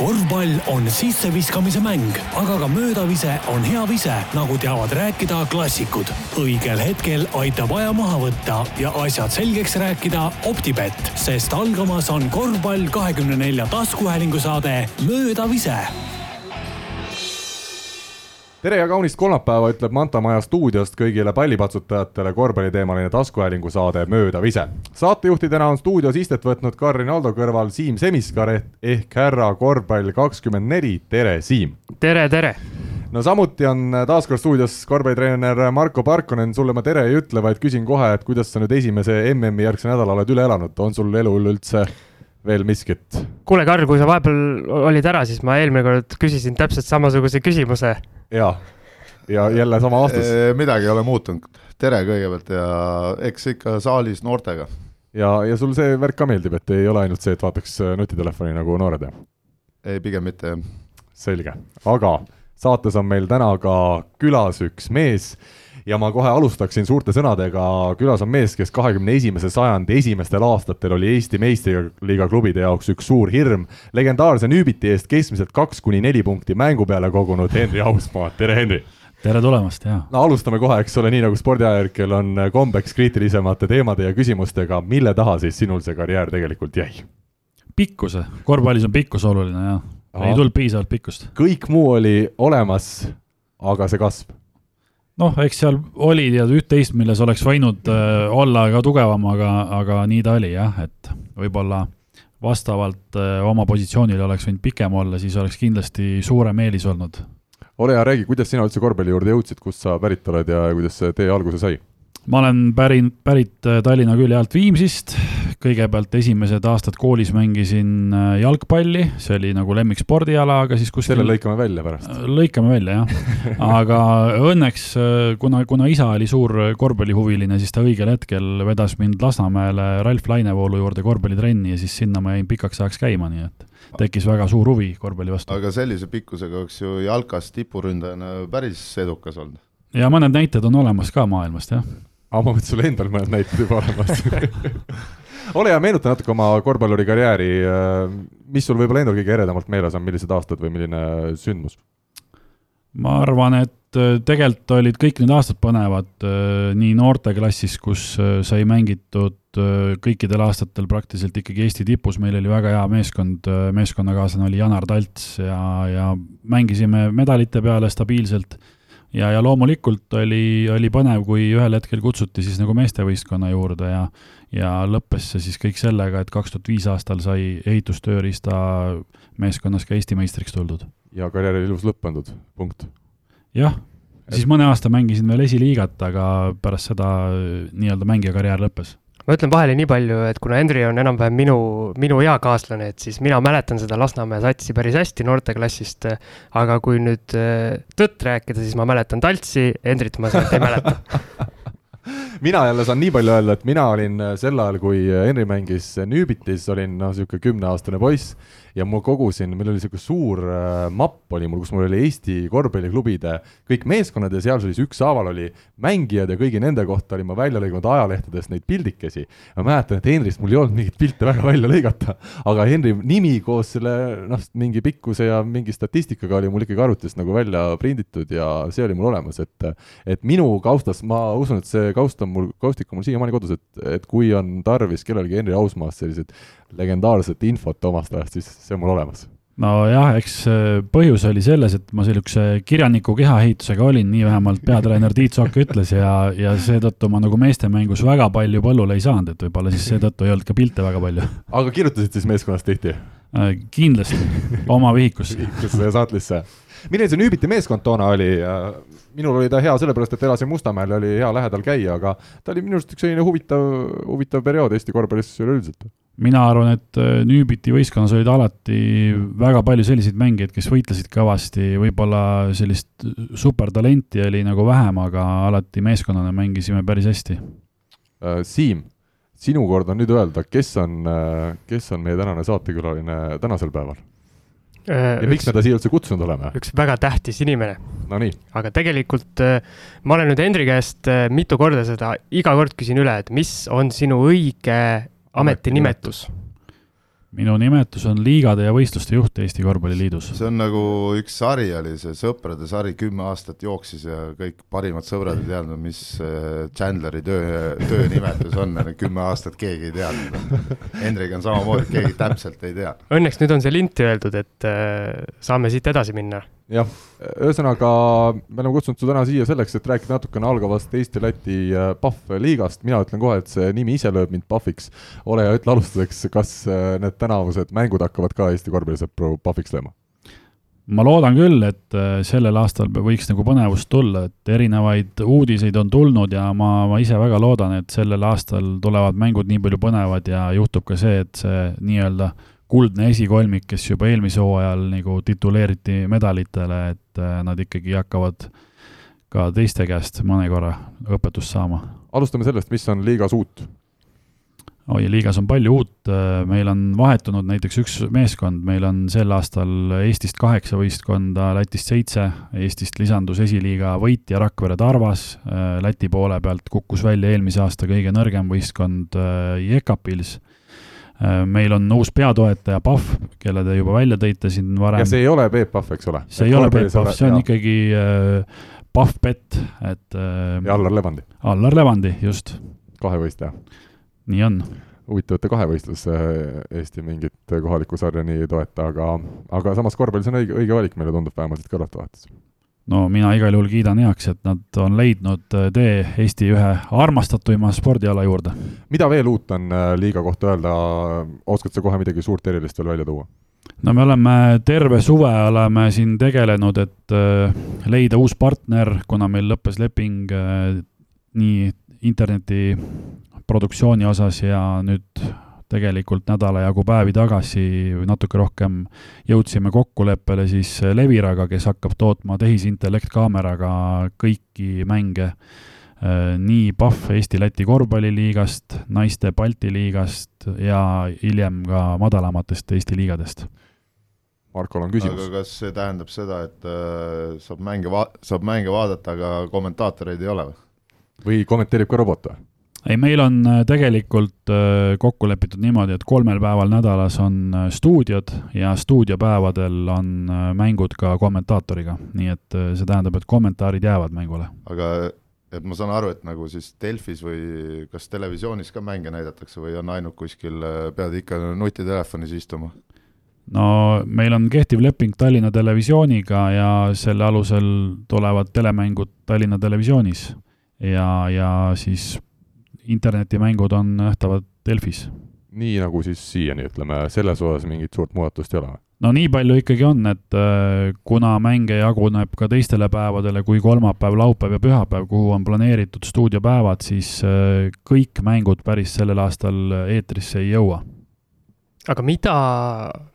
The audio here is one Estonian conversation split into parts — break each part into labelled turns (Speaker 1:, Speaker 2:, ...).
Speaker 1: korvpall on sisseviskamise mäng, aga ka möödavise on hea vise, nagu teavad rääkida klassikud. õigel hetkel aitab aja maha võtta ja asjad selgeks rääkida Optibett, sest algamas on korvpall kahekümne nelja taskuhäälingu saade Möödavise
Speaker 2: tere ja kaunist kolmapäeva, ütleb Manta Maja stuudiost kõigile pallipatsutajatele korvpalliteemaline taskuhäälingu saade Möödav ise. saatejuhtidena on stuudios istet võtnud Karin Aldo kõrval Siim Semiskar ehk härra korvpall kakskümmend neli, tere Siim!
Speaker 3: tere, tere!
Speaker 2: no samuti on taas kord stuudios korvpallitreener Marko Parkonen, sulle ma tere ei ütle, vaid küsin kohe, et kuidas sa nüüd esimese MM-i järgse nädala oled üle elanud, on sul elul üldse veel miskit?
Speaker 3: kuule, Karl, kui sa vahepeal olid ära, siis ma eelmine kord küsisin täpselt samasuguse küsimuse
Speaker 2: ja, ja jälle sama vastus.
Speaker 4: midagi ei ole muutunud, tere kõigepealt ja eks ikka saalis noortega.
Speaker 2: ja, ja sul see värk ka meeldib, et ei ole ainult see, et vaataks äh, nutitelefoni nagu noored, jah?
Speaker 4: ei, pigem mitte, jah.
Speaker 2: selge, aga saates on meil täna ka külas üks mees ja ma kohe alustaksin suurte sõnadega, külas on mees, kes kahekümne esimese sajandi esimestel aastatel oli Eesti meistriliiga klubide jaoks üks suur hirm, legendaarse Nüübiti eest keskmiselt kaks kuni neli punkti mängu peale kogunud Henri Ausmaa, tere Henri!
Speaker 5: tere tulemast, jaa!
Speaker 2: no alustame kohe, eks ole, nii nagu spordiajakirjal on kombeks kriitilisemate teemade ja küsimustega, mille taha siis sinul see karjäär tegelikult jäi?
Speaker 5: pikkuse, korvpallis on pikkus oluline, jah. ei tulnud piisavalt pikkust.
Speaker 2: kõik muu oli olemas, aga see kasv
Speaker 5: noh, eks seal oli tead üht-teist, milles oleks võinud äh, olla ka tugevam, aga, aga nii ta oli jah, et võib-olla vastavalt äh, oma positsioonile oleks võinud pikem olla, siis oleks kindlasti suurem eelis olnud.
Speaker 2: ole hea, räägi, kuidas sina üldse korvpalli juurde jõudsid, kust sa pärit oled ja kuidas see tee alguse sai?
Speaker 5: Ma olen pärin, pärit äh, Tallinna külje alt Viimsist, kõigepealt esimesed aastad koolis mängisin äh, jalgpalli, see oli nagu lemmikspordiala, aga siis kuskil
Speaker 2: selle lõikame välja pärast.
Speaker 5: Äh, lõikame välja, jah. aga õnneks, kuna, kuna isa oli suur korvpallihuviline, siis ta õigel hetkel vedas mind Lasnamäele Ralf Lainevoolu juurde korvpallitrenni ja siis sinna ma jäin pikaks ajaks käima, nii et tekkis väga suur huvi korvpalli vastu.
Speaker 4: aga sellise pikkusega oleks ju jalkas tipuründajana päris edukas olnud?
Speaker 5: ja mõned näited on olemas ka maailmast, jah
Speaker 2: aga ma mõtlesin, sul endal mõned näited juba olemas. Ole hea, meenuta natuke oma korvpalluri karjääri, äh, mis sul võib-olla endal kõige eredamalt meeles on, millised aastad või milline sündmus?
Speaker 5: ma arvan, et äh, tegelikult olid kõik need aastad põnevad, äh, nii noorteklassis, kus sai mängitud kõikidel aastatel praktiliselt ikkagi Eesti tipus, meil oli väga hea meeskond, meeskonnakaaslane oli Janar Talts ja, ja mängisime medalite peale stabiilselt ja, ja loomulikult oli, oli põnev, kui ühel hetkel kutsuti siis nagu meestevõistkonna juurde ja ja lõppes see siis kõik sellega, et kaks tuhat viis aastal sai ehitustööriista meeskonnas ka Eesti meistriks tuldud.
Speaker 2: ja karjäär oli ilus lõppenud, punkt.
Speaker 5: jah, siis mõne aasta mängisin veel esiliigat, aga pärast seda nii-öelda mängija karjäär lõppes
Speaker 3: ma ütlen vahele nii palju, et kuna Henri on enam-vähem minu, minu eakaaslane, et siis mina mäletan seda Lasnamäe satsi päris hästi noorteklassist. aga kui nüüd äh, tõtt rääkida, siis ma mäletan Taltsi, Henrit ma sealt ei mäleta
Speaker 2: mina jälle saan nii palju öelda, et mina olin sel ajal, kui Henri mängis Nüübitis, olin noh, niisugune kümneaastane poiss ja ma kogusin, meil oli niisugune suur äh, mapp oli mul, kus mul oli Eesti korvpalliklubide kõik meeskonnad ja seal siis ükshaaval oli mängijad ja kõigi nende kohta olin ma välja lõiganud ajalehtedest neid pildikesi. ma mäletan, et Henrist mul ei olnud mingeid pilte väga välja lõigata, aga Henri nimi koos selle noh, mingi pikkuse ja mingi statistikaga oli mul ikkagi arvutist nagu välja prinditud ja see oli mul olemas, et et minu kaustas, ma usun, et see kaust on mul, kaustik on mul siiamaani kodus, et, et kui on tarvis kellelgi Henri Ausmaast sellised legendaarset infot omast ajast, siis see on mul olemas
Speaker 5: nojah, eks põhjus oli selles, et ma niisuguse kirjaniku kehaehitusega olin, nii vähemalt peatreener Tiit Sokk ütles ja, ja seetõttu ma nagu meestemängus väga palju põllule ei saanud, et võib-olla siis seetõttu ei olnud ka pilte väga palju.
Speaker 2: aga kirjutasid siis meeskonnas tihti
Speaker 5: äh,? kindlasti, oma vihikusse
Speaker 2: vihikusse ja sahtlisse. Milline see Nüübiti meeskond toona oli? minul oli ta hea sellepärast, et elasin Mustamäel ja oli hea lähedal käia, aga ta oli minu arust üks selline huvitav, huvitav periood Eesti korvpallis üleüldiselt
Speaker 5: mina arvan, et äh, Nüübiti võistkonnas olid alati väga palju selliseid mängijaid, kes võitlesid kõvasti, võib-olla sellist supertalenti oli nagu vähem, aga alati meeskonnana mängisime päris hästi.
Speaker 2: Äh, Siim, sinu kord on nüüd öelda, kes on, äh, kes on meie tänane saatekülaline tänasel päeval? Ja miks me ta siia üldse kutsunud oleme?
Speaker 3: üks väga tähtis inimene.
Speaker 2: Nonii.
Speaker 3: aga tegelikult ma olen nüüd Henri käest mitu korda seda, iga kord küsin üle, et mis on sinu õige ametinimetus?
Speaker 5: Minu nimetus on liigade ja võistluste juht Eesti Korvpalliliidus.
Speaker 4: see on nagu üks sari oli, see sõprade sari, kümme aastat jooksis ja kõik parimad sõbrad ei teadnud, mis äh, Chandleri töö, töönimetus on, kümme aastat keegi ei teadnud. Hendrik on samamoodi, keegi täpselt ei tea.
Speaker 3: Õnneks nüüd on see linti öeldud, et äh, saame siit edasi minna
Speaker 2: jah, ühesõnaga me oleme kutsunud su täna siia selleks, et rääkida natukene algavast Eesti-Läti äh, Pahv liigast, mina ütlen kohe, et see nimi ise lööb mind Pahviks. ole hea, ütle alustuseks, kas äh, need tänavused mängud hakkavad ka Eesti korvpallisõpru Pahviks lööma?
Speaker 5: ma loodan küll, et äh, sellel aastal võiks nagu põnevust tulla, et erinevaid uudiseid on tulnud ja ma, ma ise väga loodan, et sellel aastal tulevad mängud nii palju põnevad ja juhtub ka see, et see nii-öelda kuldne esikolmik, kes juba eelmisel hooajal nagu tituleeriti medalitele, et äh, nad ikkagi hakkavad ka teiste käest mõne korra õpetust saama.
Speaker 2: alustame sellest, mis on liigas uut?
Speaker 5: oi, liigas on palju uut, äh, meil on vahetunud näiteks üks meeskond, meil on sel aastal Eestist kaheksa võistkonda, Lätist seitse, Eestist lisandus esiliiga võitja Rakvere Tarvas, äh, Läti poole pealt kukkus välja eelmise aasta kõige nõrgem võistkond Jekapils meil on uus peatoetaja Pahv, kelle te juba välja tõite siin varem.
Speaker 2: ja see ei ole Peep Pahv, eks ole?
Speaker 5: see ei ole Peep Pahv, see on ja. ikkagi äh, Pahv Pett, et äh,.
Speaker 2: ja Allar Levandi.
Speaker 5: Allar Levandi, just.
Speaker 2: kahevõistleja.
Speaker 5: nii on.
Speaker 2: huvitav, et ta kahevõistlus Eesti mingit kohalikku sarja nii ei toeta, aga, aga samas korvpallis on õige, õige valik, meile tundub vähemalt siit kõrvalt vaadates
Speaker 5: no mina igal juhul kiidan heaks, et nad on leidnud äh, tee Eesti ühe armastatuima spordiala juurde.
Speaker 2: mida veel uut on äh, liiga kohta öelda, oskad sa kohe midagi suurt erilist veel välja tuua?
Speaker 5: no me oleme terve suve oleme siin tegelenud, et äh, leida uus partner, kuna meil lõppes leping nii interneti produktsiooni osas ja nüüd tegelikult nädala jagu päevi tagasi või natuke rohkem jõudsime kokkuleppele siis Leviraga, kes hakkab tootma tehisintellekt-kaameraga kõiki mänge äh, nii PAF Eesti-Läti korvpalliliigast, naiste Balti liigast ja hiljem ka madalamatest Eesti liigadest.
Speaker 2: Markol on küsimus.
Speaker 4: aga kas see tähendab seda, et äh, saab mänge va-, saab mänge vaadata, aga kommentaatoreid ei ole või?
Speaker 2: või kommenteerib ka robot või?
Speaker 5: Ei, meil on äh, tegelikult äh, kokku lepitud niimoodi, et kolmel päeval nädalas on äh, stuudiod ja stuudiopäevadel on mängud ka kommentaatoriga, nii et see tähendab, et kommentaarid jäävad mängule.
Speaker 4: aga et ma saan aru, et nagu siis Delfis või kas televisioonis ka mänge näidatakse või on ainult kuskil, pead ikka nutitelefonis istuma?
Speaker 5: no meil on kehtiv leping Tallinna Televisiooniga ja selle alusel tulevad telemängud Tallinna Televisioonis ja, ja siis internetimängud on nähtavad Delfis.
Speaker 2: nii nagu siis siiani, ütleme, selles osas mingit suurt muudatust ei ole?
Speaker 5: no nii palju ikkagi on, et äh, kuna mänge jaguneb ka teistele päevadele kui kolmapäev, laupäev ja pühapäev, kuhu on planeeritud stuudiopäevad, siis äh, kõik mängud päris sellel aastal eetrisse ei jõua.
Speaker 3: aga mida,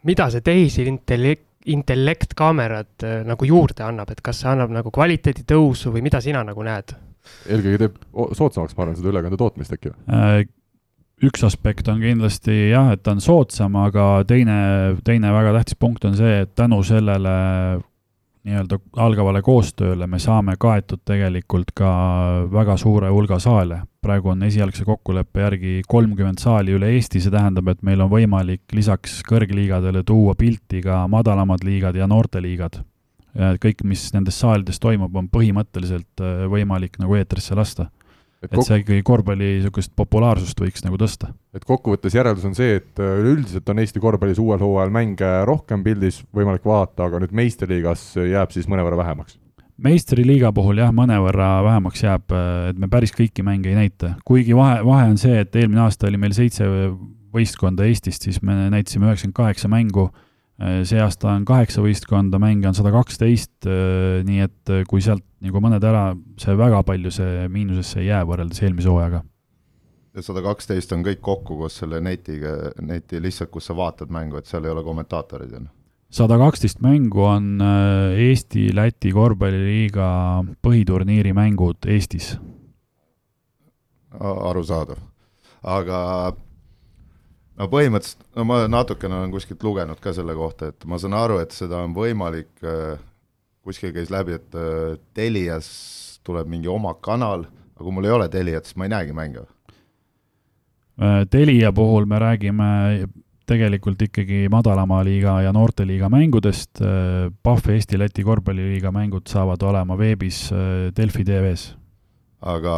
Speaker 3: mida see tehisintellekt, intellektkaamerad äh, nagu juurde annab, et kas see annab nagu kvaliteedi tõusu või mida sina nagu näed?
Speaker 2: Eelkõige teeb soodsamaks, ma arvan, seda ülekande tootmist äkki või?
Speaker 5: Äh, üks aspekt on kindlasti jah, et ta on soodsam, aga teine, teine väga tähtis punkt on see, et tänu sellele nii-öelda algavale koostööle me saame kaetud tegelikult ka väga suure hulga saale. praegu on esialgse kokkuleppe järgi kolmkümmend saali üle Eesti, see tähendab, et meil on võimalik lisaks kõrgliigadele tuua pilti ka madalamad liigad ja noorteliigad kõik, mis nendes saalides toimub, on põhimõtteliselt äh, võimalik nagu eetrisse lasta. et, et see ikkagi korvpalli niisugust populaarsust võiks nagu tõsta.
Speaker 2: et kokkuvõttes järeldus on see, et äh, üleüldiselt on Eesti korvpallis uuel hooajal mänge rohkem pildis võimalik vaadata, aga nüüd meistriliigas jääb siis mõnevõrra vähemaks?
Speaker 5: meistriliiga puhul jah, mõnevõrra vähemaks jääb, äh, et me päris kõiki mänge ei näita, kuigi vahe, vahe on see, et eelmine aasta oli meil seitse võistkonda Eestist, siis me näitasime üheksakümmend kaheksa mängu see aasta on kaheksa võistkonda, mänge on sada kaksteist, äh, nii et äh, kui sealt nagu mõned ära, see väga palju see miinusesse ei jää võrreldes eelmise hooajaga.
Speaker 4: ja sada kaksteist on kõik kokku koos selle netiga, neti lihtsalt, kus sa vaatad mängu, et seal ei ole kommentaatorid, on ju?
Speaker 5: sada kaksteist mängu on Eesti-Läti korvpalliliiga põhiturniiri mängud Eestis.
Speaker 4: arusaadav. aga no põhimõtteliselt, no ma natukene olen kuskilt lugenud ka selle kohta, et ma saan aru, et seda on võimalik äh,, kuskil käis läbi, et äh, Telias tuleb mingi oma kanal, aga kui mul ei ole Teliat, siis ma ei näegi mänge.
Speaker 5: Äh, Telia puhul me räägime tegelikult ikkagi madalama liiga ja noorteliiga mängudest. Pahv Eesti-Läti korvpalliliiga mängud saavad olema veebis Delfi tv-s.
Speaker 4: aga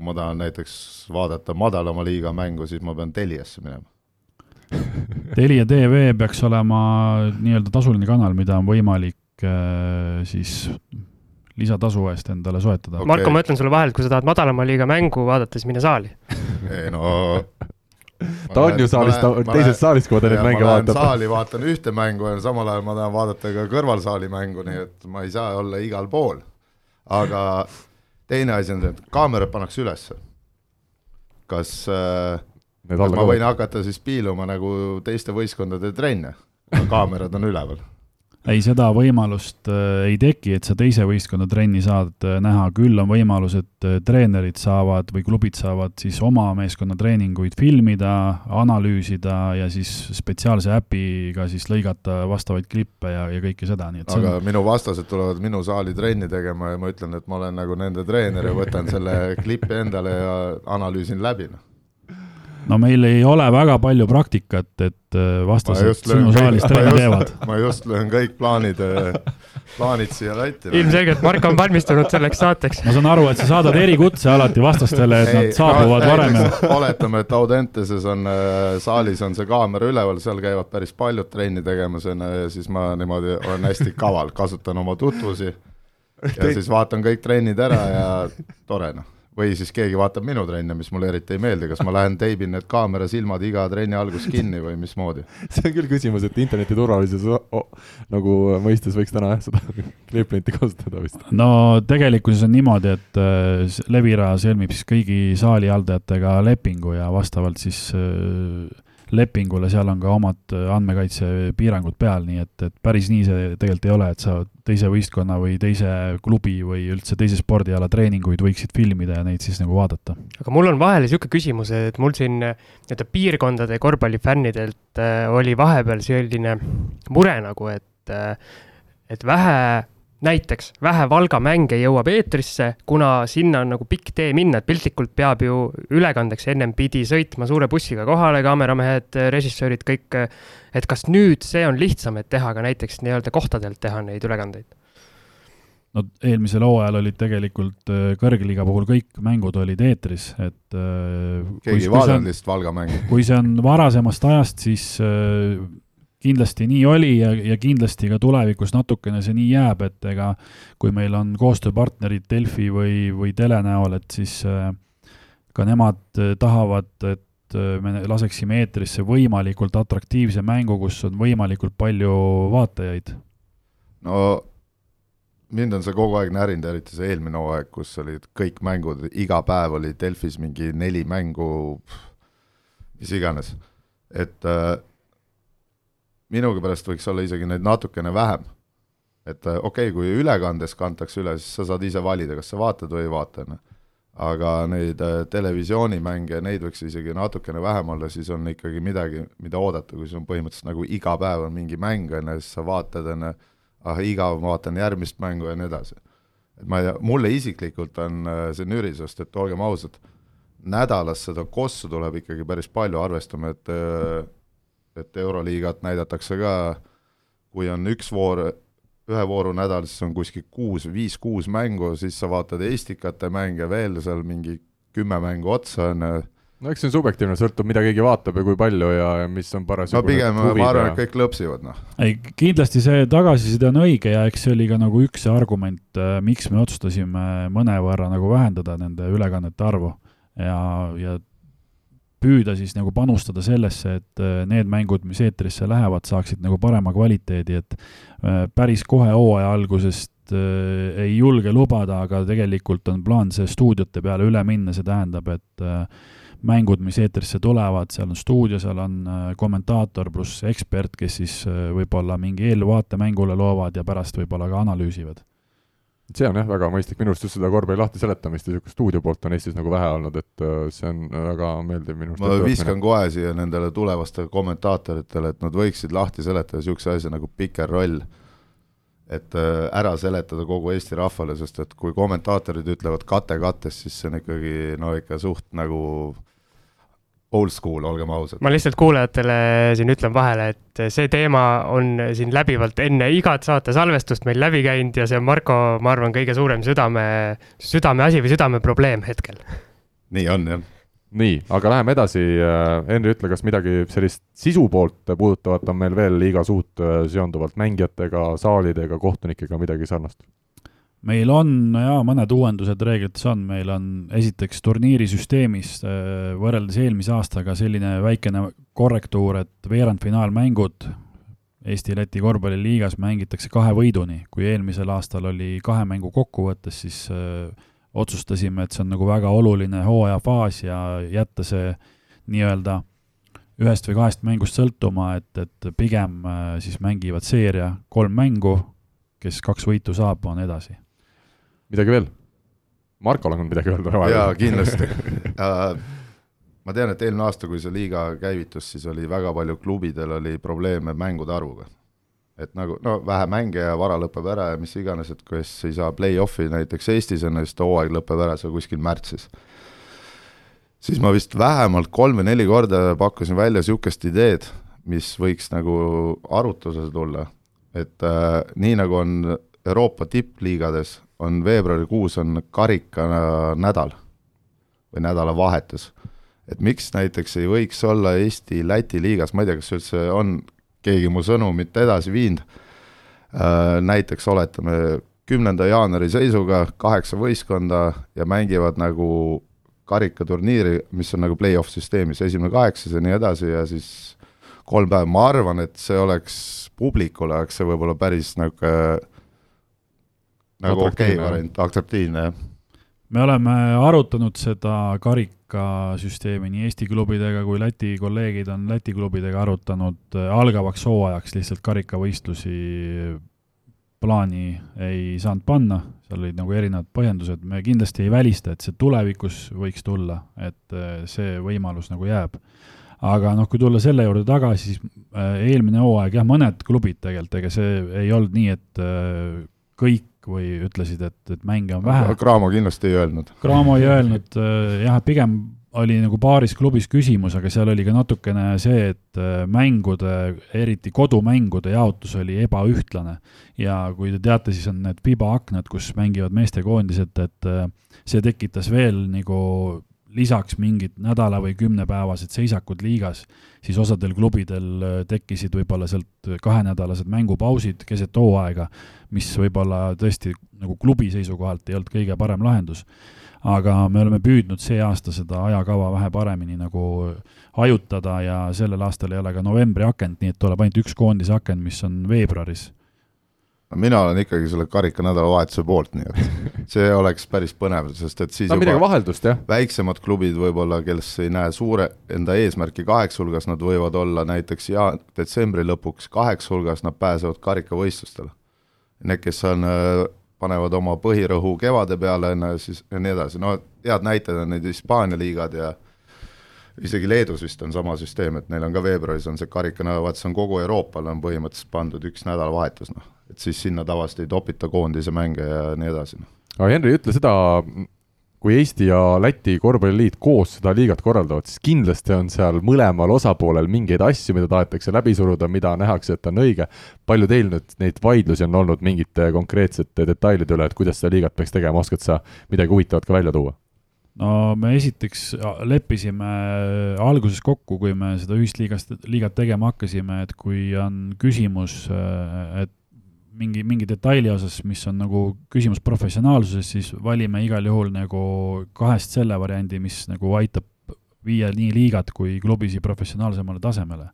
Speaker 4: kui ma tahan näiteks vaadata madalama liiga mängu, siis ma pean Teliasse minema
Speaker 5: Telia tv peaks olema nii-öelda tasuline kanal, mida on võimalik äh, siis lisatasu eest endale soetada
Speaker 3: okay.. Marko, ma ütlen sulle vahele, et kui sa tahad madalama liiga mängu vaadata, siis mine saali
Speaker 4: ei no
Speaker 2: ta on ju saalis, ta on teises saalis, kui ta neid mänge vaatab.
Speaker 4: saali vaatan ühte mängu ja samal ajal ma tahan vaadata ka kõrvalsaali mängu, nii et ma ei saa olla igal pool. aga teine asi on see, et kaamerad pannakse ülesse. kas äh, kas ma võin hakata siis piiluma nagu teiste võistkondade trenne, kaamerad on üleval?
Speaker 5: Ei, seda võimalust äh, ei teki, et sa teise võistkonna trenni saad äh, näha, küll on võimalus, et äh, treenerid saavad või klubid saavad siis oma meeskonna treeninguid filmida, analüüsida ja siis spetsiaalse äpiga siis lõigata vastavaid klippe ja, ja kõike seda, nii
Speaker 4: et aga on... minu vastased tulevad minu saali trenni tegema ja ma ütlen, et ma olen nagu nende treener ja võtan selle klipi endale ja analüüsin läbi, noh
Speaker 5: no meil ei ole väga palju praktikat, et äh, vastased sinu saalis trenni teevad.
Speaker 4: ma just löön kõik plaanid, äh, plaanid siia latti.
Speaker 3: ilmselgelt Mark on valmistunud selleks saateks.
Speaker 5: ma saan aru, et sa saadad erikutse alati vastastele, et ei, nad saabuvad no, varem
Speaker 4: oletame, et Audenteses on äh, saalis on see kaamera üleval, seal käivad päris paljud trenni tegemas ja siis ma niimoodi olen hästi kaval, kasutan oma tutvusi ja siis vaatan kõik trennid ära ja tore noh või siis keegi vaatab minu trenne, mis mulle eriti ei meeldi, kas ma lähen teibin need kaamera silmad iga trenni alguses kinni või mismoodi?
Speaker 2: see on küll küsimus, et interneti turvalisuse oh, nagu mõistes võiks täna jah, seda kliiplinti kasutada vist.
Speaker 5: no tegelikkuses on niimoodi, et äh, Levira sõlmib siis kõigi saali haldajatega lepingu ja vastavalt siis äh, lepingule, seal on ka omad äh, andmekaitsepiirangud peal, nii et, et päris nii see tegelikult ei ole, et sa teise võistkonna või teise klubi või üldse teise spordiala treeninguid võiksid filmida ja neid siis nagu vaadata.
Speaker 3: aga mul on vahele niisugune küsimus, et mul siin nii-öelda piirkondade korvpallifännidelt äh, oli vahepeal selline mure nagu, et äh, et vähe näiteks vähe Valga mänge jõuab eetrisse, kuna sinna on nagu pikk tee minna, et piltlikult peab ju ülekandeks ennem pidi sõitma suure bussiga kohale, kaameramehed, režissöörid, kõik. et kas nüüd see on lihtsam, et teha ka näiteks nii-öelda kohtadelt teha neid ülekandeid?
Speaker 5: no eelmisel hooajal olid tegelikult äh, kõrgliiga puhul kõik mängud olid eetris, et
Speaker 4: äh, keegi ei vaadanud lihtsalt Valga mänge.
Speaker 5: kui see on varasemast ajast, siis äh, kindlasti nii oli ja, ja kindlasti ka tulevikus natukene see nii jääb, et ega kui meil on koostööpartnerid Delfi või, või tele näol, et siis äh, ka nemad äh, tahavad, et äh, me laseksime eetrisse võimalikult atraktiivse mängu, kus on võimalikult palju vaatajaid.
Speaker 4: no mind on see kogu aeg närinud, eriti see eelmine hooaeg, kus olid kõik mängud, iga päev oli Delfis mingi neli mängu, mis iganes, et äh, minugi pärast võiks olla isegi neid natukene vähem. et äh, okei okay,, kui ülekandes kantakse üle, siis sa saad ise valida, kas sa vaatad või ei vaata, noh. aga neid äh, televisioonimänge, neid võiks isegi natukene vähem olla, siis on ikkagi midagi, mida oodata, kui sul on põhimõtteliselt nagu iga päev on mingi mäng, on ju, siis sa vaatad, on ju, ah igav, ma vaatan järgmist mängu ja nii edasi. et ma ei tea, mulle isiklikult on äh, see nüri, sest et olgem ausad, nädalas seda kossu tuleb ikkagi päris palju, arvestame, et et Euroliigat näidatakse ka, kui on üks voor, ühe vooru nädal, siis on kuskil kuus, viis-kuus mängu, siis sa vaatad Estikate mänge veel seal mingi kümme mängu otsa, on ju,
Speaker 2: no eks see on subjektiivne, sõltub, mida keegi vaatab ja kui palju ja, ja mis on parasjagu
Speaker 4: no pigem ma arvan, et kõik lõpsivad, noh.
Speaker 5: ei, kindlasti see tagasiside on õige ja eks see oli ka nagu üks argument, äh, miks me otsustasime mõnevõrra nagu vähendada nende ülekannete arvu. ja, ja püüda siis nagu panustada sellesse, et äh, need mängud, mis eetrisse lähevad, saaksid nagu parema kvaliteedi, et äh, päris kohe hooaja algusest äh, ei julge lubada, aga tegelikult on plaan see stuudiote peale üle minna, see tähendab, et mängud, mis eetrisse tulevad, seal on stuudio, seal on kommentaator pluss ekspert, kes siis võib-olla mingi eelvaate mängule loovad ja pärast võib-olla ka analüüsivad
Speaker 2: see on jah, väga mõistlik, minu arust just seda korvpalli lahti seletamist ja niisugust stuudio poolt on Eestis nagu vähe olnud, et äh, see on väga meeldiv minu arust.
Speaker 4: ma viskan kohe siia nendele tulevastele kommentaatoritele, et nad võiksid lahti seletada niisuguse asja nagu pikerroll. et äh, ära seletada kogu Eesti rahvale, sest et kui kommentaatorid ütlevad kate kattes, siis see on ikkagi no ikka suht nagu old school, olgem ausad.
Speaker 3: ma lihtsalt kuulajatele siin ütlen vahele, et see teema on siin läbivalt enne igat saate salvestust meil läbi käinud ja see on Marko, ma arvan, kõige suurem südame, südameasi või südameprobleem hetkel.
Speaker 4: nii on, jah.
Speaker 2: nii, aga läheme edasi. Henri, ütle, kas midagi sellist sisu poolt puudutavat on meil veel liigas uut seonduvalt mängijatega, saalidega, kohtunikega, midagi sarnast?
Speaker 5: Meil on jaa, mõned uuendused reeglites on, meil on esiteks turniirisüsteemis äh, võrreldes eelmise aastaga selline väikene korrektuur, et veerandfinaalmängud Eesti-Läti korvpalliliigas mängitakse kahe võiduni, kui eelmisel aastal oli kahe mängu kokkuvõttes, siis öö, äh, otsustasime, et see on nagu väga oluline hooajafaas ja jätta see nii-öelda ühest või kahest mängust sõltuma, et, et pigem äh, siis mängivad seeria kolm mängu, kes kaks võitu saab, on edasi
Speaker 2: midagi veel? Markol on midagi öelda?
Speaker 4: jaa, kindlasti uh, ma tean, et eelmine aasta, kui see liiga käivitus, siis oli väga palju klubidel oli probleeme mängude arvuga. et nagu no vähe mänge ja vara lõpeb ära ja mis iganes, et kes ei saa play-off'i näiteks Eestis on, siis hooaeg lõpeb ära seal kuskil märtsis. siis ma vist vähemalt kolm või neli korda pakkusin välja niisugust ideed, mis võiks nagu arutlusele tulla, et äh, nii nagu on Euroopa tippliigades on veebruarikuus on karikanädal või nädalavahetus. et miks näiteks ei võiks olla Eesti-Läti liigas, ma ei tea, kas üldse on keegi mu sõnumit edasi viinud, äh, näiteks oletame, kümnenda jaanuari seisuga kaheksa võistkonda ja mängivad nagu karikaturniiri, mis on nagu play-off süsteemis, esimene kaheksas ja nii edasi ja siis kolm päeva, ma arvan, et see oleks, publikule oleks see võib-olla päris niisugune nagu okei okay variant, atraktiivne, jah.
Speaker 5: me oleme arutanud seda karikasüsteemi nii Eesti klubidega kui Läti kolleegid on Läti klubidega arutanud äh, algavaks hooajaks lihtsalt karikavõistlusi plaani ei saanud panna, seal olid nagu erinevad põhjendused, me kindlasti ei välista, et see tulevikus võiks tulla, et äh, see võimalus nagu jääb. aga noh, kui tulla selle juurde tagasi, siis äh, eelmine hooaeg jah, mõned klubid tegelikult, ega see ei olnud nii, et kõik või ütlesid, et, et mänge on vähe.
Speaker 4: Cramo kindlasti ei öelnud.
Speaker 5: Cramo ei öelnud äh, jah, pigem oli nagu paaris klubis küsimus, aga seal oli ka natukene see, et äh, mängude, eriti kodumängude jaotus oli ebaühtlane. ja kui te teate, siis on need FIBA aknad, kus mängivad meestekoondised, et äh, see tekitas veel nagu lisaks mingid nädala- või kümnepäevased seisakud liigas, siis osadel klubidel tekkisid võib-olla sealt kahenädalased mängupausid keset hooaega mis võib-olla tõesti nagu klubi seisukohalt ei olnud kõige parem lahendus. aga me oleme püüdnud see aasta seda ajakava vähe paremini nagu hajutada ja sellel aastal ei ole ka novembri akent, nii et tuleb ainult üks koondise aken, mis on veebruaris
Speaker 4: mina olen ikkagi selle karika nädalavahetuse poolt, nii et see oleks päris põnev, sest et siis
Speaker 2: no midagi vaheldust, jah.
Speaker 4: väiksemad klubid võib-olla, kes ei näe suure, enda eesmärki kaheksa hulgas, nad võivad olla näiteks ja detsembri lõpuks kaheksa hulgas, nad pääsevad karikavõistlustele need, kes on, äh, panevad oma põhirõhu kevade peale, on ju, siis ja nii edasi, no head näited on need Hispaania liigad ja isegi Leedus vist on sama süsteem, et neil on ka veebruaris on see karikanädalavahetus on kogu Euroopale on põhimõtteliselt pandud üks nädalavahetus, noh. et siis sinna tavaliselt ei topita koondise mänge ja nii edasi, noh.
Speaker 2: aga Henri, ütle seda, kui Eesti ja Läti korvpalliliit koos seda liigat korraldavad, siis kindlasti on seal mõlemal osapoolel mingeid asju, mida tahetakse läbi suruda, mida nähakse, et on õige. palju teil nüüd neid vaidlusi on olnud mingite konkreetsete detailide üle, et kuidas seda liigat peaks tegema, oskad sa midagi huvitavat ka välja tuua?
Speaker 5: No me esiteks leppisime alguses kokku, kui me seda ühist liigast, liigat tegema hakkasime, et kui on küsimus, et mingi, mingi detaili osas, mis on nagu küsimus professionaalsuses, siis valime igal juhul nagu kahest selle variandi, mis nagu aitab viia nii liigat kui klubisi professionaalsemale tasemele.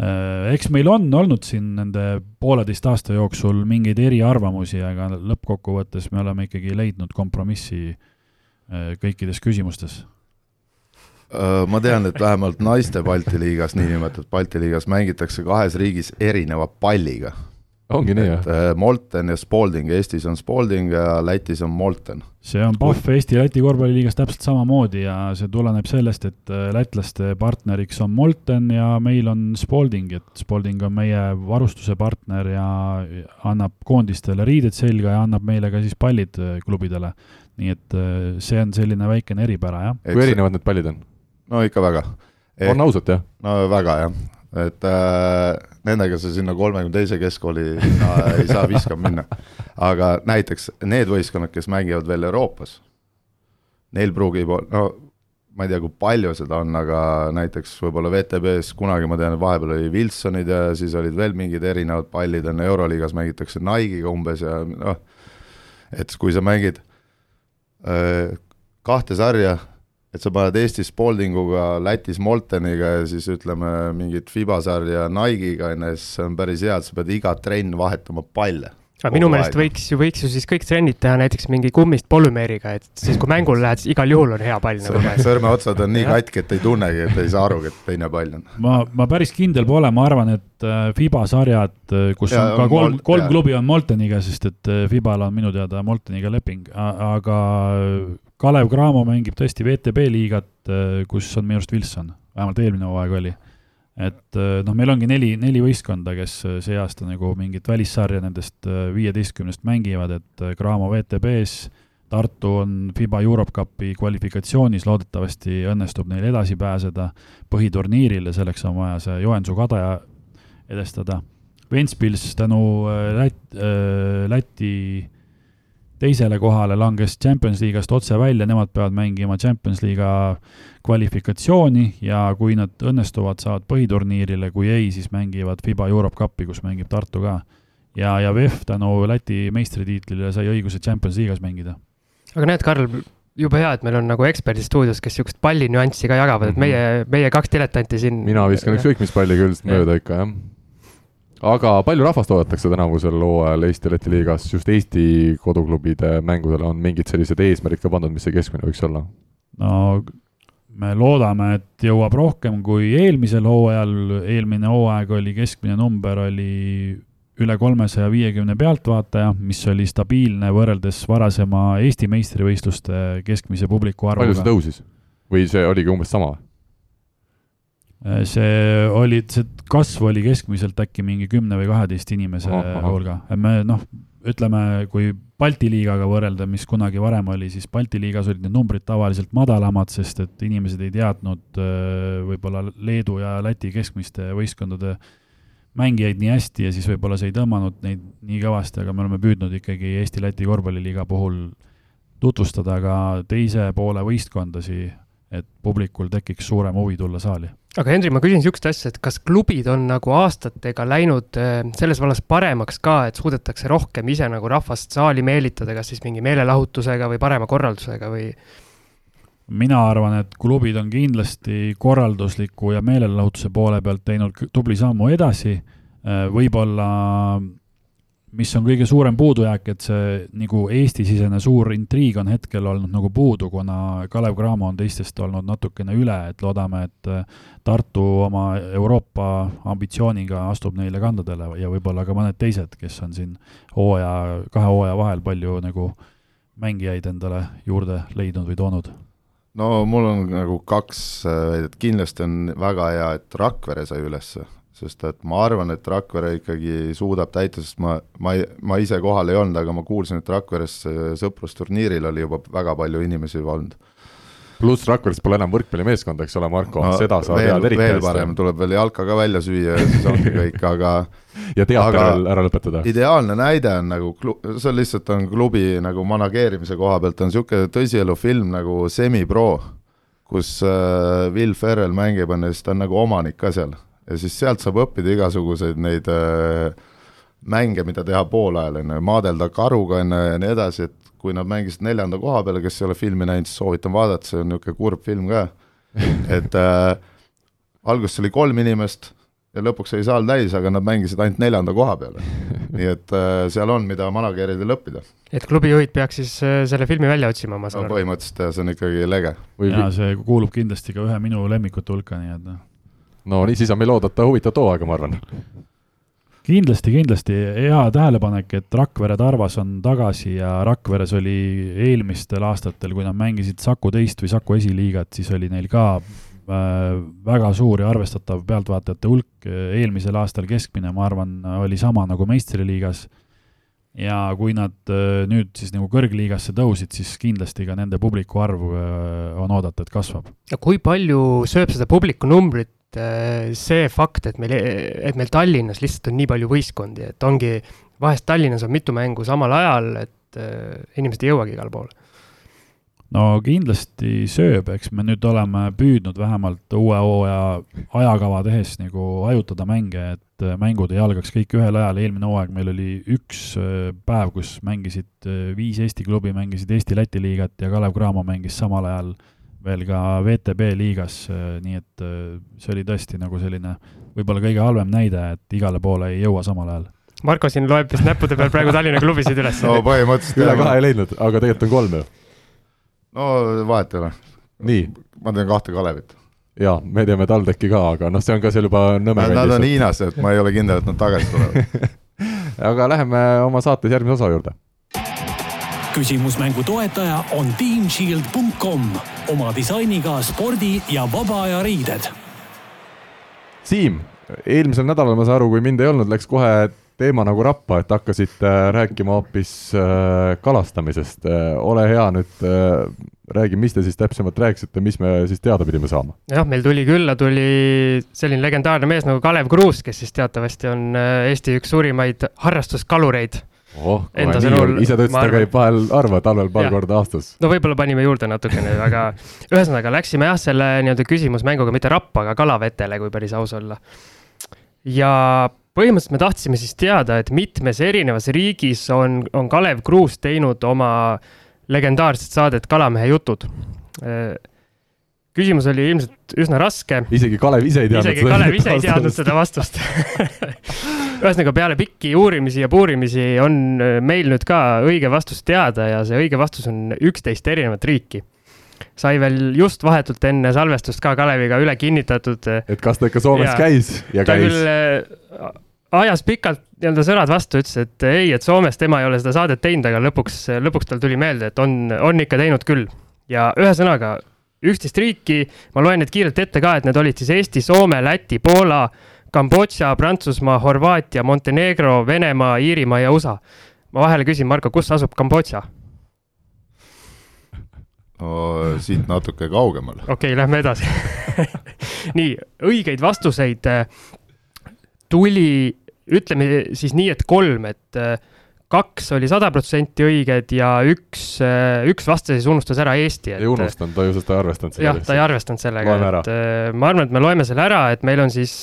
Speaker 5: Äh, eks meil on olnud siin nende pooleteist aasta jooksul mingeid eriarvamusi, aga lõppkokkuvõttes me oleme ikkagi leidnud kompromissi äh, kõikides küsimustes
Speaker 4: äh, ma tean, et vähemalt naiste Balti liigas, niinimetatud Balti liigas mängitakse kahes riigis erineva palliga
Speaker 2: ongi nii, jah?
Speaker 4: Äh, Molten ja Spalding, Eestis on Spalding ja Lätis on Molten.
Speaker 5: see on Pahv Eesti-Läti korvpalliliigas täpselt samamoodi ja see tuleneb sellest, et äh, lätlaste partneriks on Molten ja meil on Spalding, et Spalding on meie varustuse partner ja annab koondistele riided selga ja annab meile ka siis pallid äh, klubidele. Nii et see on selline väikene eripära, jah.
Speaker 2: kui erinevad need pallid on?
Speaker 4: no ikka väga
Speaker 2: on ausalt, jah?
Speaker 4: no väga jah, et äh, nendega sa sinna kolmekümne teise keskkooli no, ei saa viskama minna. aga näiteks need võistkonnad, kes mängivad veel Euroopas, neil pruugib, no ma ei tea, kui palju seda on, aga näiteks võib-olla WTB-s kunagi ma tean, et vahepeal oli Wilsonid ja siis olid veel mingid erinevad pallid, on Euroliigas mängitakse Nike'iga umbes ja noh, et kui sa mängid äh, kahte sarja et sa paned Eestis Spaldinguga, Lätis Molteniga ja siis ütleme, mingit Fiba sarja Nike'iga, on ju, siis see on päris hea, et sa pead iga trenn vahetama palle.
Speaker 3: Aga minu meelest võiks ju, võiks ju siis kõik trennid teha näiteks mingi kummist polümeeriga, et siis kui mängule lähed, siis igal juhul on hea pall nagu käes.
Speaker 4: sõrmeotsad on nii katki, et ei tunnegi, et ei saa arugi, et teine pall on.
Speaker 5: ma, ma päris kindel pole, ma arvan, et äh, Fiba sarjad, äh, kus ja, on ka kolm, kolm klubi on Molteniga, sest et äh, Fibal on minu teada Molteniga leping, aga Kalev Cramo mängib tõesti VTB liigat, kus on minu arust Wilson, vähemalt eelmine hooaeg oli. Et äh, noh, meil ongi neli, neli võistkonda, kes äh, see aasta nagu mingit välissarja nendest viieteistkümnest mängivad, et Cramo VTB-s, Tartu on FIBA Europe Cupi kvalifikatsioonis, loodetavasti õnnestub neil edasi pääseda põhiturniirile, selleks on vaja see Joensuu kadaja edestada. Ventspils tänu Lät-, Läti teisele kohale, langes Champions liigast otse välja, nemad peavad mängima Champions liiga kvalifikatsiooni ja kui nad õnnestuvad, saavad põhiturniirile, kui ei, siis mängivad FIBA Europe Cupi, kus mängib Tartu ka. ja, ja VEF tänu Läti meistritiitlile sai õiguse Champions liigas mängida.
Speaker 3: aga näed, Karl, jube hea, et meil on nagu eksperdid stuudios, kes niisugust pallinüanssi ka jagavad, et meie, meie kaks diletanti siin.
Speaker 2: mina viskan ükskõik mis palli küll mööda ikka, jah aga palju rahvast oodatakse tänavusel hooajal Eesti-Läti liigas, just Eesti koduklubide mängudele on mingid sellised eesmärgid ka pandud, mis see keskmine võiks olla?
Speaker 5: no me loodame, et jõuab rohkem kui eelmisel hooajal, eelmine hooaeg oli, keskmine number oli üle kolmesaja viiekümne pealtvaataja, mis oli stabiilne võrreldes varasema Eesti meistrivõistluste keskmise publiku arvuga.
Speaker 2: palju see tõusis? või see oligi umbes sama?
Speaker 5: Äh, see oli, see kasv oli keskmiselt äkki mingi kümne või kaheteist inimese hulga, me noh, ütleme, kui Balti liigaga võrrelda, mis kunagi varem oli, siis Balti liigas olid need numbrid tavaliselt madalamad, sest et inimesed ei teadnud äh, võib-olla Leedu ja Läti keskmiste võistkondade mängijaid nii hästi ja siis võib-olla see ei tõmmanud neid nii kõvasti, aga me oleme püüdnud ikkagi Eesti-Läti korvpalliliiga puhul tutvustada ka teise poole võistkondasi, et publikul tekiks suurem huvi tulla saali
Speaker 3: aga Henri, ma küsin niisugust asja, et kas klubid on nagu aastatega läinud äh, selles vallas paremaks ka, et suudetakse rohkem ise nagu rahvast saali meelitada, kas siis mingi meelelahutusega või parema korraldusega või?
Speaker 5: mina arvan, et klubid on kindlasti korraldusliku ja meelelahutuse poole pealt teinud tubli sammu edasi, äh, võib-olla mis on kõige suurem puudujääk, et see nagu Eesti-sisene suur intriig on hetkel olnud nagu puudu, kuna Kalev Cramo on teistest olnud natukene üle, et loodame, et äh, Tartu oma Euroopa ambitsiooniga astub neile kandadele ja võib-olla ka mõned teised, kes on siin hooaja, kahe hooaja vahel palju nagu mängijaid endale juurde leidnud või toonud.
Speaker 4: No mul on nagu kaks väidet, kindlasti on väga hea, et Rakvere sai ülesse, sest et ma arvan, et Rakvere ikkagi suudab täita, sest ma, ma ma ise kohal ei olnud, aga ma kuulsin, et Rakveres sõprusturniiril oli juba väga palju inimesi olnud.
Speaker 2: pluss Rakveres pole enam võrkpallimeeskonda, eks ole, Marko no,, seda sa veel, tead eriti
Speaker 4: hästi. veel parem, tuleb veel jalka ka välja süüa ja siis ongi kõik, aga
Speaker 2: ja teater veel ära lõpetada.
Speaker 4: ideaalne näide on nagu, see on lihtsalt, on klubi nagu manageerimise koha pealt on niisugune tõsielufilm nagu Semi-Pro, kus äh, Will Ferrell mängib, on ju, siis ta on nagu omanik ka seal ja siis sealt saab õppida igasuguseid neid äh, mänge, mida teha poolajal, on ju, maadelda karuga, on ju, ja nii edasi, et kui nad mängisid neljanda koha peal, kes ei ole filmi näinud, siis soovitan vaadata, see on niisugune kurb film ka, et äh, alguses oli kolm inimest ja lõpuks oli saal täis, aga nad mängisid ainult neljanda koha peale. nii et äh, seal on, mida manageridel õppida.
Speaker 3: et klubijuhid peaks siis äh, selle filmi välja otsima, ma saan
Speaker 4: no, aru? põhimõtteliselt jah, see on ikkagi lege.
Speaker 5: jaa, see kuulub kindlasti ka ühe minu lemmikute hulka, nii et noh
Speaker 2: no nii, siis on meil oodata huvitavat hooaega, ma arvan.
Speaker 5: kindlasti, kindlasti hea tähelepanek, et Rakvere Tarvas on tagasi ja Rakveres oli eelmistel aastatel, kui nad mängisid Saku teist või Saku esiliigat, siis oli neil ka äh, väga suur ja arvestatav pealtvaatajate hulk, eelmisel aastal keskmine, ma arvan, oli sama nagu meistriliigas ja kui nad äh, nüüd siis nagu kõrgliigasse tõusid, siis kindlasti ka nende publiku arv äh, on oodata, et kasvab.
Speaker 3: ja kui palju sööb seda publiku numbrit äh, see fakt, et meil, et meil Tallinnas lihtsalt on nii palju võistkondi, et ongi, vahest Tallinnas on mitu mängu samal ajal, et inimesed ei jõuagi igale poole
Speaker 5: no kindlasti sööb, eks me nüüd oleme püüdnud vähemalt uue hooaja ajakava tehes nagu hajutada mänge, et äh, mängud ei algaks kõik ühel ajal, eelmine hooaeg meil oli üks äh, päev, kus mängisid äh, viis Eesti klubi, mängisid Eesti-Läti liigat ja Kalev Cramo mängis samal ajal veel ka VTB liigas, nii et see oli tõesti nagu selline võib-olla kõige halvem näide, et igale poole ei jõua samal ajal
Speaker 3: Marko siin loeb vist näppude peal praegu Tallinna klubisid üles.
Speaker 4: no põhimõtteliselt
Speaker 2: üle kahe ei leidnud, aga tegelikult on kolm ju
Speaker 4: no vahet ei ole.
Speaker 2: nii.
Speaker 4: ma teen kahte Kalevit.
Speaker 2: jaa, me teeme TalTechi ka, aga noh, see on ka seal juba Nõmme
Speaker 4: kandis. Nad on Hiinas, et ma ei ole kindel, et nad tagasi tulevad
Speaker 2: aga läheme oma saates järgmise osa juurde.
Speaker 1: Küsimusmängu toetaja on teamshield.com oma disainiga spordi ja vaba aja riided.
Speaker 2: Siim, eelmisel nädalal ma saan aru, kui mind ei olnud, läks kohe teema nagu rappa, et hakkasite äh, rääkima hoopis äh, kalastamisest. Äh, ole hea nüüd, räägi, mis te siis täpsemalt rääkisite, mis me siis teada pidime saama?
Speaker 3: jah, meil tuli külla, tuli selline legendaarne mees nagu Kalev Kruus, kes siis teatavasti on Eesti üks suurimaid harrastuskalureid
Speaker 2: oh, enda sõnul. ise ta ütles, ta käib vahel harva, talvel paar korda aastas.
Speaker 3: no võib-olla panime juurde natukene, aga ühesõnaga läksime jah, selle nii-öelda küsimusmänguga mitte rappa, aga kalavetele, kui päris aus olla. ja põhimõtteliselt me tahtsime siis teada, et mitmes erinevas riigis on, on Kalev Kruus teinud oma legendaarset saadet Kalamehe jutud. küsimus oli ilmselt üsna raske.
Speaker 2: isegi Kalev ise ei teadnud
Speaker 3: isegi Kalev ise ei teadnud seda vastust ühesõnaga, peale pikki uurimisi ja puurimisi on meil nüüd ka õige vastus teada ja see õige vastus on üksteist erinevat riiki sai veel just vahetult enne salvestust ka Kaleviga üle kinnitatud.
Speaker 2: et kas ta ikka Soomes ja, käis ja
Speaker 3: ta
Speaker 2: käis?
Speaker 3: küll äh, ajas pikalt nii-öelda sõnad vastu, ütles, et ei, et Soomes tema ei ole seda saadet teinud, aga lõpuks, lõpuks tal tuli meelde, et on, on ikka teinud küll. ja ühesõnaga, üksteist riiki, ma loen need kiirelt ette ka, et need olid siis Eesti, Soome, Läti, Poola, Kambodža, Prantsusmaa, Horvaatia, Montenegro, Venemaa, Iirimaa ja USA. ma vahele küsin, Marko, kus asub Kambodža?
Speaker 4: no siit natuke kaugemal.
Speaker 3: okei okay,, lähme edasi nii, õigeid vastuseid äh, tuli, ütleme siis nii, et kolm, et äh, kaks oli sada protsenti õiged ja üks, äh, üks vastaja siis unustas ära Eesti.
Speaker 2: ei unustanud, ta ju seda ei arvestanud.
Speaker 3: jah, ta ei arvestanud sellega, et ma arvan, et me loeme selle ära, et meil on siis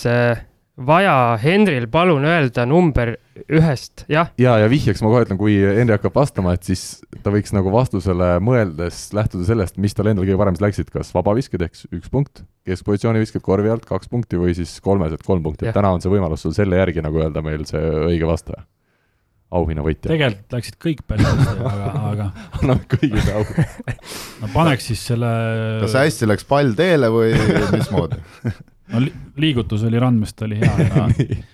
Speaker 3: vaja Henril palun öelda number ühest, jah.
Speaker 2: ja, ja vihjeks ma kohe ütlen, kui Henri hakkab vastama, et siis ta võiks nagu vastusele mõeldes lähtuda sellest, mis tal endal kõige paremini läksid, kas vabavisked ehk üks punkt, keskpositsiooni visked korvi alt kaks punkti või siis kolmesed kolm punkti, et täna on see võimalus sul selle järgi nagu öelda meil see õige vastaja. Auhinnavõitja.
Speaker 5: tegelikult läksid kõik päris hästi, aga, aga
Speaker 2: anname kõigile au.
Speaker 5: No paneks siis selle
Speaker 4: kas hästi läks pall teele või mismoodi
Speaker 5: no li liigutus oli randmest oli hea, aga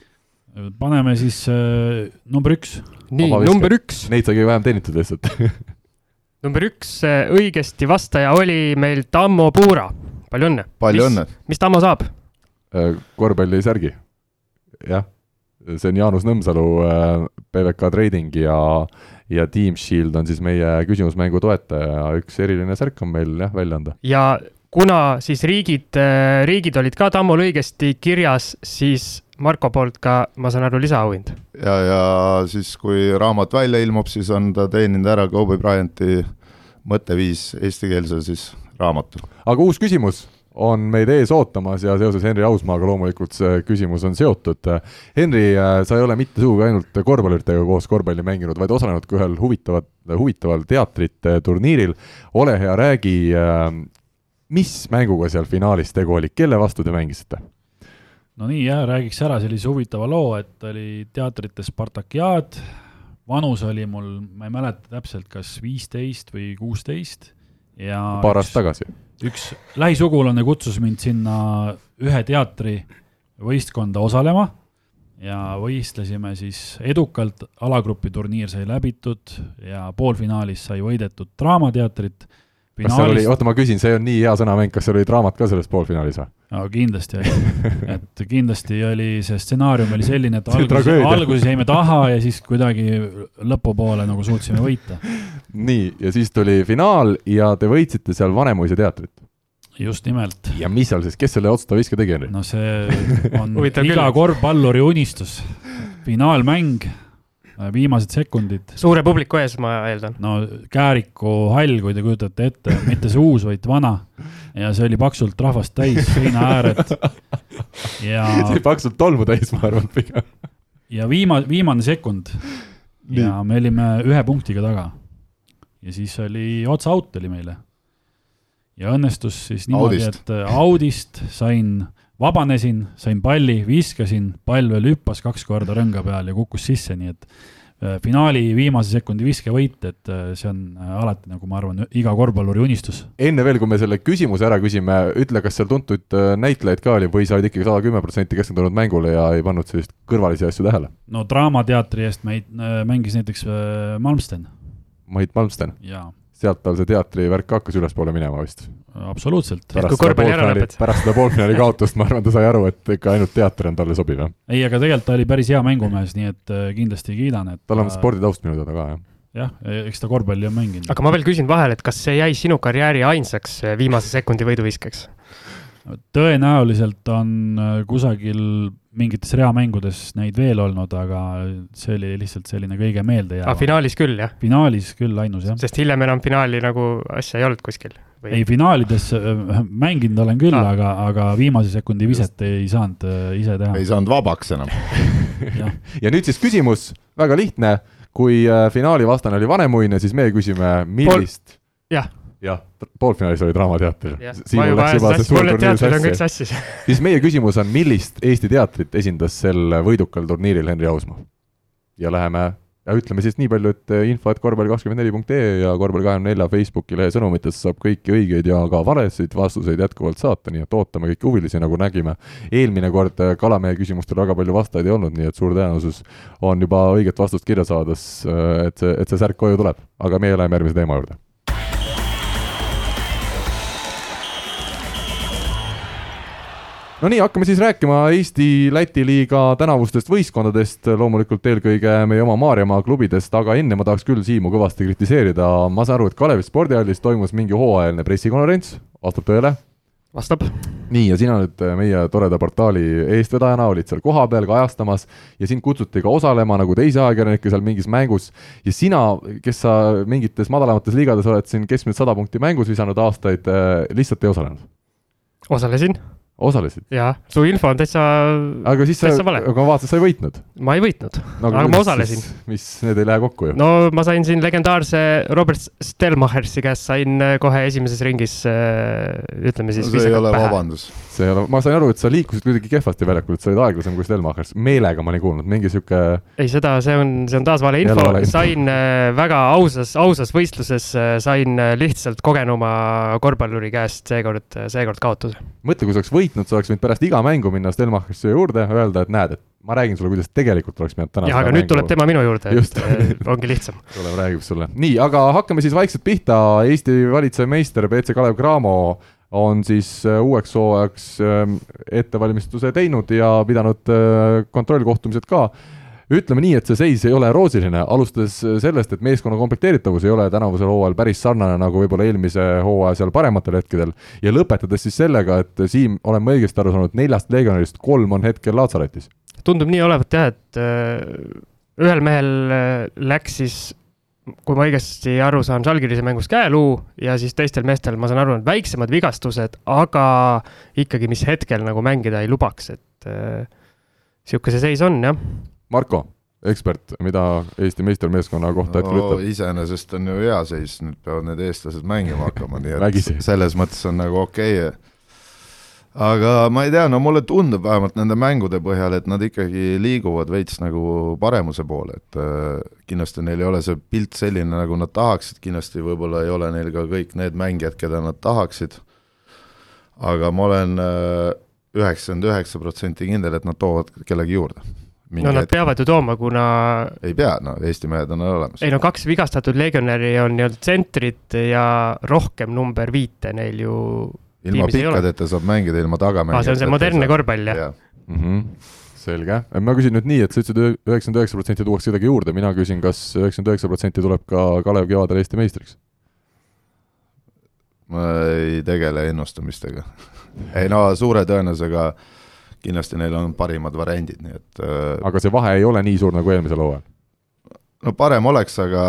Speaker 5: paneme siis äh, number üks.
Speaker 3: nii, number üks.
Speaker 2: Neid sai kõige vähem teenitud lihtsalt
Speaker 3: number üks äh, õigesti vastaja oli meil Tammo Puura, palju õnne.
Speaker 4: palju õnne.
Speaker 3: mis Tammo saab
Speaker 2: äh,? korvpallisärgi, jah. see on Jaanus Nõmsalu äh, PVK Trading ja ja Team Shield on siis meie küsimusmängu toetaja, üks eriline särk on meil jah välja anda.
Speaker 3: ja kuna siis riigid, äh, riigid olid ka Tammul õigesti kirjas, siis Marko poolt ka, ma saan aru, lisaauhind.
Speaker 4: ja, ja siis, kui raamat välja ilmub, siis on ta teeninud ära Kobe Bryanti mõtteviis eestikeelse siis raamatu.
Speaker 2: aga uus küsimus on meid ees ootamas ja seoses Henri Ausmaaga loomulikult see küsimus on seotud. Henri, äh, sa ei ole mitte sugugi ainult korvpalluritega koos korvpalli mänginud, vaid osalenud ka ühel huvitavat, huvitaval teatrite turniiril. ole hea, räägi, äh, mis mänguga seal finaalis tegu oli, kelle vastu te mängisite?
Speaker 5: no nii jah, räägiks ära sellise huvitava loo, et oli teatrites Spartakiaad, vanus oli mul, ma ei mäleta täpselt, kas viisteist või kuusteist ja
Speaker 2: paar aastat tagasi?
Speaker 5: üks lähisugulane kutsus mind sinna ühe teatri võistkonda osalema ja võistlesime siis edukalt, alagrupi turniir sai läbitud ja poolfinaalis sai võidetud Draamateatrit
Speaker 2: kas seal oli, oota ma küsin, see on nii hea sõnamäng, kas seal oli draamat ka selles poolfinaalis või?
Speaker 5: no kindlasti oli, et kindlasti oli see stsenaarium oli selline, et alguses, alguses jäime taha ja siis kuidagi lõpupoole nagu suutsime võita.
Speaker 2: nii, ja siis tuli finaal ja te võitsite seal Vanemuise teatrit.
Speaker 5: just nimelt.
Speaker 2: ja mis seal siis, kes selle otsustava viske tegi, Henri?
Speaker 5: no see on iga korvpalluri unistus. finaalmäng, viimased sekundid,
Speaker 3: suure publiku ees, ma eeldan.
Speaker 5: no Kääriku hall, kui te kujutate ette, mitte see uus, vaid vana. ja see oli paksult rahvast täis, seina ääred. ja
Speaker 2: see oli paksult tolmu täis, ma arvan pigem.
Speaker 5: ja viima-, viimane sekund ja me olime ühe punktiga taga. ja siis oli otsa out oli meile. ja õnnestus siis niimoodi, et äh, audist sain, vabanesin, sain palli, viskasin, pall veel hüppas kaks korda rõnga peal ja kukkus sisse, nii et äh, finaali viimase sekundi viskevõit, et äh, see on äh, alati nagu ma arvan, iga korvpalluri unistus.
Speaker 2: enne veel, kui me selle küsimuse ära küsime, ütle, kas seal tuntud näitlejaid ka oli või sa olid ikkagi sada kümme protsenti keskendunud mängule ja ei pannud sellist kõrvalisi asju tähele?
Speaker 5: no Draamateatri eest meid mängis näiteks Malmsten
Speaker 2: Mait Malmsten,
Speaker 5: ja
Speaker 2: sealt tal see teatrivärk ka hakkas ülespoole minema vist.
Speaker 5: absoluutselt.
Speaker 2: pärast seda poolfinaali kaotust, ma arvan, ta sai aru, et ikka ainult teater on talle sobiv, jah.
Speaker 5: ei, aga tegelikult ta oli päris hea mängumees, nii et äh, kindlasti kiidan, et
Speaker 2: tal on
Speaker 5: ta-
Speaker 2: sporditaust minu teada ka, jah.
Speaker 5: jah, eks ta korvpalli on mänginud.
Speaker 3: aga ma veel küsin vahele, et kas see jäi sinu karjääri ainsaks eh, viimase sekundi võiduviskeks?
Speaker 5: tõenäoliselt on äh, kusagil mingites reamängudes neid veel olnud, aga see oli lihtsalt selline kõige
Speaker 3: aga
Speaker 5: meeldejäävam.
Speaker 3: finaalis küll, jah?
Speaker 5: finaalis küll ainus jah.
Speaker 3: sest hiljem enam finaali nagu asja ei olnud kuskil?
Speaker 5: ei, finaalides äh, mänginud olen küll
Speaker 3: Ah.
Speaker 5: ah., aga, aga viimase sekundi viset ei saanud äh, ise teha
Speaker 4: ei. saanud vabaks enam.
Speaker 5: jah,
Speaker 2: ja nüüd siis küsimus, väga lihtne, kui äh, finaali vastane oli Vanemuine, siis meie küsime, millist
Speaker 3: jah.
Speaker 2: jah, poolfinaalis oli Draamateater. siis meie küsimus on, millist Eesti teatrit esindas sel võidukal turniiril Henri Ausmaa? ja läheme ja ütleme siis nii palju, et info, et korvpall24.ee ja Korvpall24 Facebooki lehe sõnumitest saab kõiki õigeid ja ka valesid vastuseid jätkuvalt saata, nii et ootame kõiki huvilisi, nagu nägime. eelmine kord äh, Kalamehe küsimustele väga palju vastajaid ei olnud, nii et suur tõenäosus on juba õiget vastust kirja saades, et see, et see särk koju tuleb. aga meie läheme järgmise teema juurde. No nii, hakkame siis rääkima Eesti-Läti liiga tänavustest võistkondadest, loomulikult eelkõige meie oma Maarjamaa klubidest, aga enne ma tahaks küll Siimu kõvasti kritiseerida, ma saan aru, et Kalevi spordihallis toimus mingi hooajaline pressikonverents, vastab tõele?
Speaker 3: vastab.
Speaker 2: nii, ja sina nüüd meie toreda portaali eestvedajana olid seal kohapeal kajastamas ja sind kutsuti ka osalema nagu teisi ajakirjanikke seal mingis mängus ja sina, kes sa mingites madalamates liigades oled siin keskmiselt sada punkti mängus visanud aastaid, lihtsalt ei osalenud?
Speaker 3: osalesin
Speaker 2: osalesid?
Speaker 3: ja su info on täitsa,
Speaker 2: aga siis sa, aga ma vaatasin, sa ei võitnud.
Speaker 3: ma ei võitnud, aga ma osalesin.
Speaker 2: mis, need ei lähe kokku ju.
Speaker 3: no ma sain siin legendaarse Robert Stelmachersi käest sain äh, kohe esimeses ringis, ütleme siis.
Speaker 4: see ei ole vabandus.
Speaker 2: see ei ole, ma sain aru, et sa liikusid kuidagi kehvasti väljakul, et sa olid aeglasem kui Stelmachers, meelega ma olin kuulnud, mingi sihuke
Speaker 3: ei, seda, see on, see on taas vale info sain äh, väga ausas, ausas võistluses äh, sain äh, lihtsalt kogenuma korvpalluri käest seekord, seekord kaotuse.
Speaker 2: mõtle, kui sa oleks võitnud, sa oleks võinud pärast iga mängu minna Stelmachersi juurde, öelda, et näed, et ma räägin sulle, kuidas tegelikult oleks pidanud täna
Speaker 3: jah, aga nüüd tuleb tema minu juurde, et äh, ongi lihtsam.
Speaker 2: tuleb, räägib sulle. nii, aga hakkame siis vaikselt pihta, Eesti valitsev meister BC Kalev Cramo on siis äh, uueks hooajaks ähm, ettevalmistuse teinud ja pidanud kontrollkohtumised ka ütleme nii, et see seis ei ole roosiline, alustades sellest, et meeskonna komplekteeritavus ei ole tänavusel hooajal päris sarnane nagu võib-olla eelmise hooaja seal parematel hetkedel ja lõpetades siis sellega, et Siim, olen ma õigesti aru saanud, neljast legionärist kolm on hetkel laatsaretis?
Speaker 3: tundub nii olevat jah, et äh, ühel mehel äh, läks siis, kui ma õigesti aru saan, Žalgirise mängus käeluu ja siis teistel meestel, ma saan aru, on väiksemad vigastused, aga ikkagi, mis hetkel nagu mängida ei lubaks, et äh, sihuke see seis on jah.
Speaker 2: Marko, ekspert, mida Eesti meistermeeskonna kohta hetkel ütleb?
Speaker 4: iseenesest on ju hea seis, nüüd peavad need eestlased mängima hakkama, nii et selles mõttes on nagu okei okay.. aga ma ei tea, no mulle tundub vähemalt nende mängude põhjal, et nad ikkagi liiguvad veits nagu paremuse poole, et äh, kindlasti neil ei ole see pilt selline, nagu nad tahaksid, kindlasti võib-olla ei ole neil ka kõik need mängijad, keda nad tahaksid, aga ma olen üheksakümmend üheksa protsenti kindel, et nad toovad kellegi juurde.
Speaker 3: No nad peavad ju tooma, kuna
Speaker 4: ei pea, no Eesti mehed on olemas.
Speaker 3: ei no kaks vigastatud legionäri on nii-öelda tsentrit ja rohkem number viite neil ju
Speaker 4: ilma pikkadeta saab mängida, ilma tagamängijateta.
Speaker 3: see on see modernne korvpall, jah ja.
Speaker 2: mm? -hmm. selge, ma küsin nüüd nii, et sa ütlesid üheksakümmend üheksa protsenti tuuakse kedagi juurde, mina küsin, kas üheksakümmend üheksa protsenti tuleb ka Kalev kevadel Eesti meistriks?
Speaker 4: ma ei tegele ennustamistega ei no suure tõenäosusega kindlasti neil on parimad variandid, nii et
Speaker 2: äh, aga see vahe ei ole nii suur nagu eelmisel hooajal?
Speaker 4: no parem oleks, aga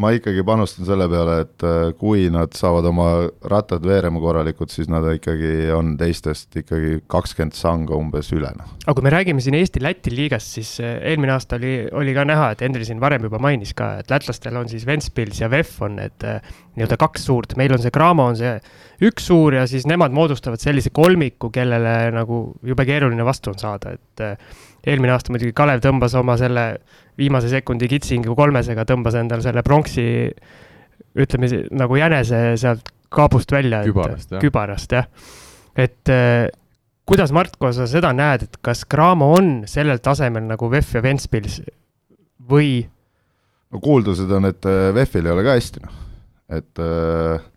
Speaker 4: ma ikkagi panustan selle peale, et äh, kui nad saavad oma rattad veerema korralikult, siis nad ikkagi on teistest ikkagi kakskümmend sanga umbes üle, noh.
Speaker 3: aga kui me räägime siin Eesti-Läti liigast, siis äh, eelmine aasta oli, oli ka näha, et Henri siin varem juba mainis ka, et lätlastel on siis Ventspils ja VEF on need äh, nii-öelda kaks suurt, meil on see Cramo on see üks suur ja siis nemad moodustavad sellise kolmiku, kellele nagu jube keeruline vastu on saada, et eelmine aasta muidugi Kalev tõmbas oma selle viimase sekundi kitsingu kolmesega, tõmbas endale selle pronksi, ütleme nagu jänese sealt kaabust välja.
Speaker 2: kübarast,
Speaker 3: jah. kübarast, jah. et äh, kuidas, Marko, sa seda näed, et kas Cramo on sellel tasemel nagu VEF ja Ventspils või?
Speaker 4: no kuuldused on, et äh, VEF-il ei ole ka hästi, noh. et äh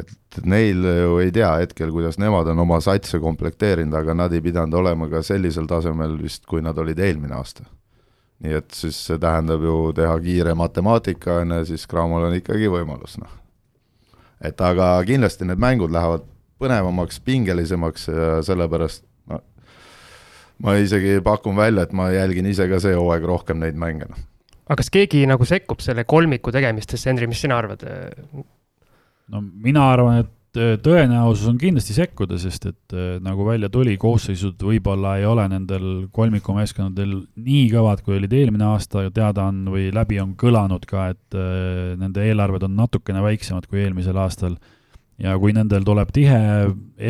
Speaker 4: et neil ju ei tea hetkel, kuidas nemad on oma satse komplekteerinud, aga nad ei pidanud olema ka sellisel tasemel vist, kui nad olid eelmine aasta. nii et siis see tähendab ju teha kiire matemaatika, on ju, siis Cramol on ikkagi võimalus, noh. et aga kindlasti need mängud lähevad põnevamaks, pingelisemaks ja sellepärast no, ma isegi pakun välja, et ma jälgin ise ka see hooaeg rohkem neid mänge, noh.
Speaker 3: aga kas keegi nagu sekkub selle kolmiku tegemistesse, Henri, mis sina arvad?
Speaker 5: No mina arvan, et äh, tõenäosus on kindlasti sekkuda, sest et äh, nagu välja tuli, koosseisud võib-olla ei ole nendel kolmikumeeskondadel nii kõvad, kui olid eelmine aasta, teada on või läbi on kõlanud ka, et äh, nende eelarved on natukene väiksemad kui eelmisel aastal. ja kui nendel tuleb tihe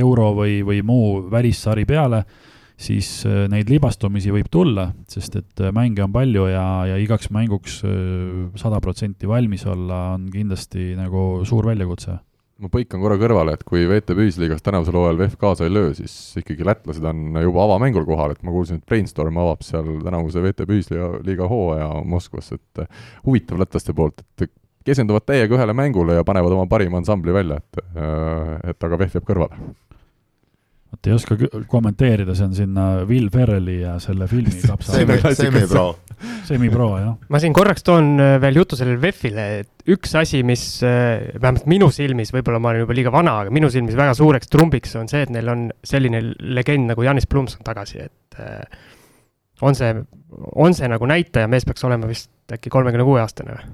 Speaker 5: euro või, või muu välissari peale, siis neid libastumisi võib tulla, sest et mänge on palju ja, ja igaks mänguks sada protsenti valmis olla on kindlasti nagu suur väljakutse.
Speaker 2: Ma põikan korra kõrvale, et kui VTB ühisliigas tänavusel hooajal VEF kaasa ei löö, siis ikkagi lätlased on juba avamängul kohal, et ma kuulsin, et Brainstorm avab seal tänavuse VTB ühisliiga hooaja Moskvas, et huvitav lätlaste poolt, et keskenduvad täiega ühele mängule ja panevad oma parima ansambli välja, et et aga VEF jääb kõrvale
Speaker 5: vot ei oska kommenteerida, see on sinna Will Ferrelli ja selle filmi kapsa
Speaker 4: semi, semipro.
Speaker 5: semipro, jah.
Speaker 3: ma siin korraks toon äh, veel jutu sellele VEF-ile, et üks asi, mis äh, vähemalt minu silmis, võib-olla ma olen juba liiga vana, aga minu silmis väga suureks trumbiks on see, et neil on selline legend nagu Janis Plumson tagasi, et äh, on see, on see nagu näitaja, mees peaks olema vist äkki kolmekümne kuue aastane või?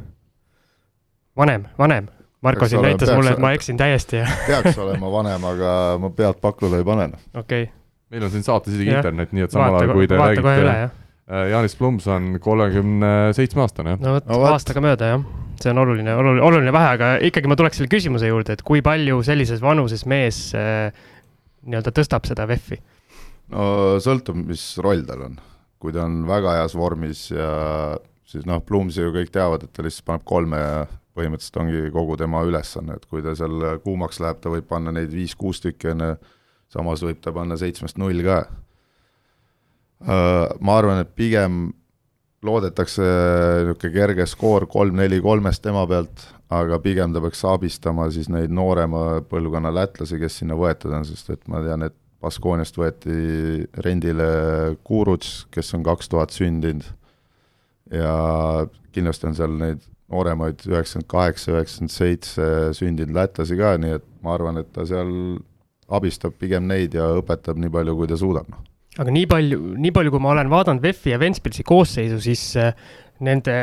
Speaker 3: vanem, vanem Marko siin näitas mulle, et ma eksin täiesti ja
Speaker 4: peaks olema vanem, aga ma pead pakkuda ei pane.
Speaker 3: okei okay..
Speaker 2: meil on siin saates isegi internet, nii et samal ajal, kui te räägite, äh, Jaanis Plums on kolmekümne seitsme aastane.
Speaker 3: no vot no,, aastaga mööda jah, see on oluline, oluline, oluline vahe, aga ikkagi ma tuleks selle küsimuse juurde, et kui palju sellises vanuses mees äh, nii-öelda tõstab seda VEF-i?
Speaker 4: no sõltub, mis roll tal on. kui ta on väga heas vormis ja siis noh, Plumsi ju kõik teavad, et ta lihtsalt paneb kolme ja põhimõtteliselt ongi kogu tema ülesanne, et kui ta seal kuumaks läheb, ta võib panna neid viis-kuus tükki, on ju, samas võib ta panna seitsmest null ka. Äh, ma arvan, et pigem loodetakse niisugune kerge skoor kolm-neli kolmest tema pealt, aga pigem ta peaks abistama siis neid noorema põlvkonna lätlasi, kes sinna võetud on, sest et ma tean, et Baskooniast võeti rendile Kuruts, kes on kaks tuhat sündinud ja kindlasti on seal neid nooremaid, üheksakümmend kaheksa, üheksakümmend seitse sündinud lätlasi ka, nii et ma arvan, et ta seal abistab pigem neid ja õpetab nii palju, kui ta suudab, noh.
Speaker 3: aga nii palju, nii palju, kui ma olen vaadanud VEF-i ja Ventspilsi koosseisu, siis äh, nende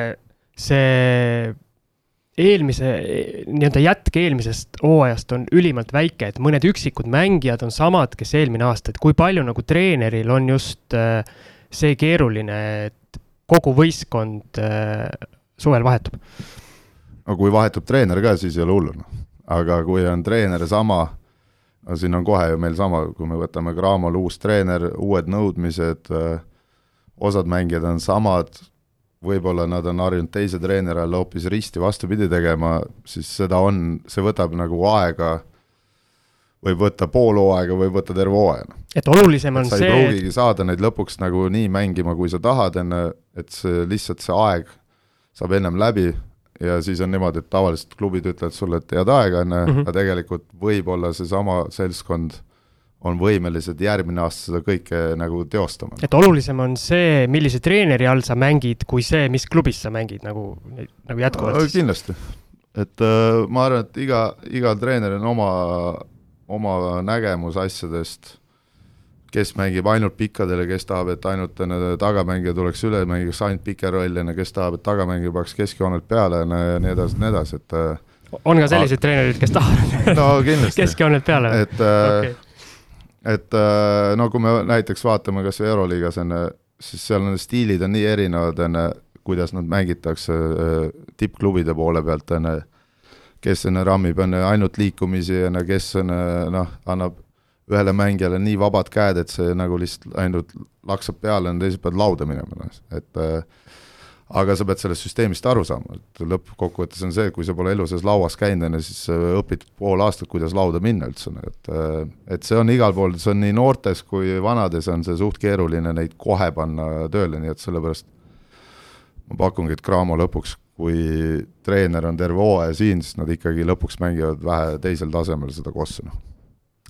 Speaker 3: see eelmise, nii-öelda jätk eelmisest hooajast on ülimalt väike, et mõned üksikud mängijad on samad, kes eelmine aasta, et kui palju nagu treeneril on just äh, see keeruline, et kogu võistkond äh, suvel vahetub?
Speaker 4: no kui vahetub treener ka, siis ei ole hullu, noh. aga kui on treener sama, no siin on kohe ju meil sama, kui me võtame Cramol uus treener, uued nõudmised, osad mängijad on samad, võib-olla nad on harjunud teise treeneri all hoopis risti vastupidi tegema, siis seda on, see võtab nagu aega, võib võtta pool hooaega, võib võtta terve hooaja, noh.
Speaker 3: et olulisem on
Speaker 4: sa ei
Speaker 3: see,
Speaker 4: pruugigi saada neid lõpuks nagu nii mängima, kui sa tahad, enne, et see lihtsalt see aeg saab ennem läbi ja siis on niimoodi, et tavaliselt klubid ütlevad sulle, et head aega, on ju,
Speaker 3: Mhm.
Speaker 4: aga tegelikult võib-olla seesama seltskond on võimelised järgmine aasta seda kõike nagu teostama.
Speaker 3: et olulisem on see, millise treeneri all sa mängid, kui see, mis klubis sa mängid nagu, nagu jätkuvalt siis.
Speaker 4: kindlasti, et äh, ma arvan, et iga, igal treeneril on oma, oma nägemus asjadest, kes mängib ainult pikkadele, kes tahab, et ainult tagamängija tuleks üle, mängiks ainult pike rolli, kes tahab, et tagamängija paneks keskjoonelt peale, ja nii edasi, nii edasi, et äh,
Speaker 3: on ka selliseid treenereid, kes tahavad
Speaker 4: no
Speaker 3: keskjoonelt peale
Speaker 4: et äh,
Speaker 3: Okei.
Speaker 4: et äh, no kui me näiteks vaatame kas või Euroliigas on siis seal on stiilid on nii erinevad, on kuidas nad mängitakse tippklubide poole pealt, on kes on rammib, on ainult liikumisi, on kes on noh, annab ühele mängijale nii vabad käed, et see nagu lihtsalt ainult laksab peale, on teised peavad lauda minema, noh, et äh, aga sa pead sellest süsteemist aru saama, et lõppkokkuvõttes on see, kui sa pole elu sees lauas käinud, on ju, siis sa õpid pool aastat, kuidas lauda minna üldse, et et see on igal pool, see on nii noortes kui vanades on see suht keeruline neid kohe panna tööle, nii et sellepärast ma pakungi, et Cramo lõpuks, kui treener on terve hooaja siin, siis nad ikkagi lõpuks mängivad vähe teisel tasemel seda kossu, noh.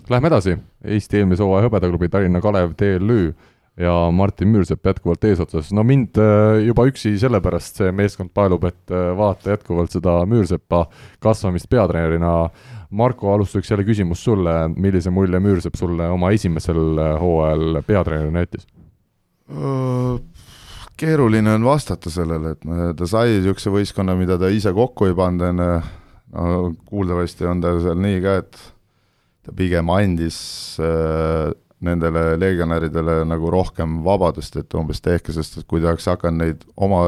Speaker 2: Läheme edasi, Eesti eelmise hooaja hõbedaklubi Tallinna Kalev TLÜ ja Martin Müürsepp jätkuvalt eesotsas, no mind äh, juba üksi sellepärast see meeskond paelub, et äh, vaata jätkuvalt seda Müürsepa kasvamist peatreenerina. Marko, alustuseks jälle küsimus sulle, millise mulje Müürsepp sulle oma esimesel äh, hooajal peatreenerina jättis?
Speaker 4: keeruline on vastata sellele, et noh, ta sai niisuguse võistkonna, mida ta ise kokku ei pannud, on ju, no kuuldavasti on ta seal nii ka, et ta pigem andis äh, nendele legionäridele nagu rohkem vabadust, et umbes tehke, sest et kui ta oleks hakanud neid oma,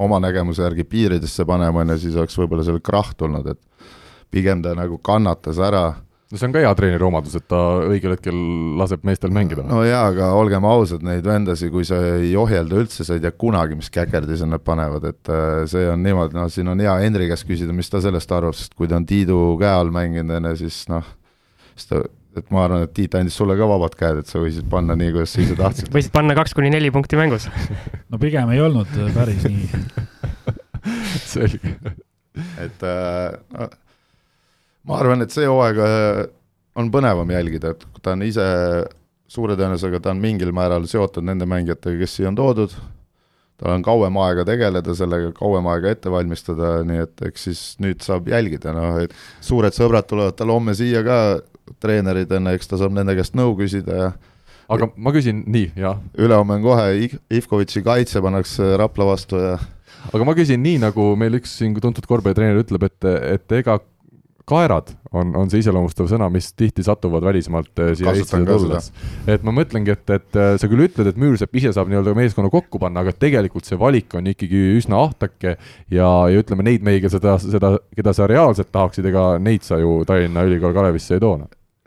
Speaker 4: oma nägemuse järgi piiridesse panema, on ju, siis oleks võib-olla seal krahh tulnud, et pigem ta nagu kannatas ära
Speaker 2: no see on ka hea treeneri omadus, et ta õigel hetkel laseb meestel mängida.
Speaker 4: no jaa, aga olgem ausad, neid vendasid, kui sa ei ohjelda üldse, sa ei tea kunagi, mis käkerdi nad panevad, et äh, see on niimoodi, noh, siin on hea Henri käest küsida, mis ta sellest arvab, sest kui ta on Tiidu käe all mänginud, on ju, siis noh, siis ta, et ma arvan, et Tiit andis sulle ka vabad käed, et sa võisid panna nii, kuidas sa ise tahtsid.
Speaker 3: võisid panna kaks kuni neli punkti mängus.
Speaker 5: no pigem ei olnud päris nii.
Speaker 2: selge.
Speaker 4: et äh, no, ma arvan, et see hooaeg äh, on põnevam jälgida, et ta on ise suure tõenäosusega, ta on mingil määral seotud nende mängijatega, kes siia on toodud, tal on kauem aega tegeleda sellega, kauem aega ette valmistada, nii et eks siis nüüd saab jälgida, noh et suured sõbrad tulevad tal homme siia ka, treenerid on, eks ta saab nende käest nõu küsida ja
Speaker 2: aga ma küsin nii, jah,
Speaker 4: ülehomme on kohe Ivkovitši kaitse pannakse Rapla vastu ja
Speaker 2: aga ma küsin nii, nagu meil üks siin tuntud korvpallitreener ütleb, et, et ega kaerad on, on see iseloomustav sõna, mis tihti satuvad välismaalt eh, siia
Speaker 4: Kasutan
Speaker 2: Eestisse tulles. et ma mõtlengi, et, et eh, sa küll ütled, et Müürsepp ise saab nii-öelda meeskonna kokku panna, aga tegelikult see valik on ikkagi üsna ahtake ja, ja ütleme, neid mehi, kes seda, seda, keda sa reaalselt tahaksid, ega neid sa ju Tallinna Ülikool Kalevisse ei too.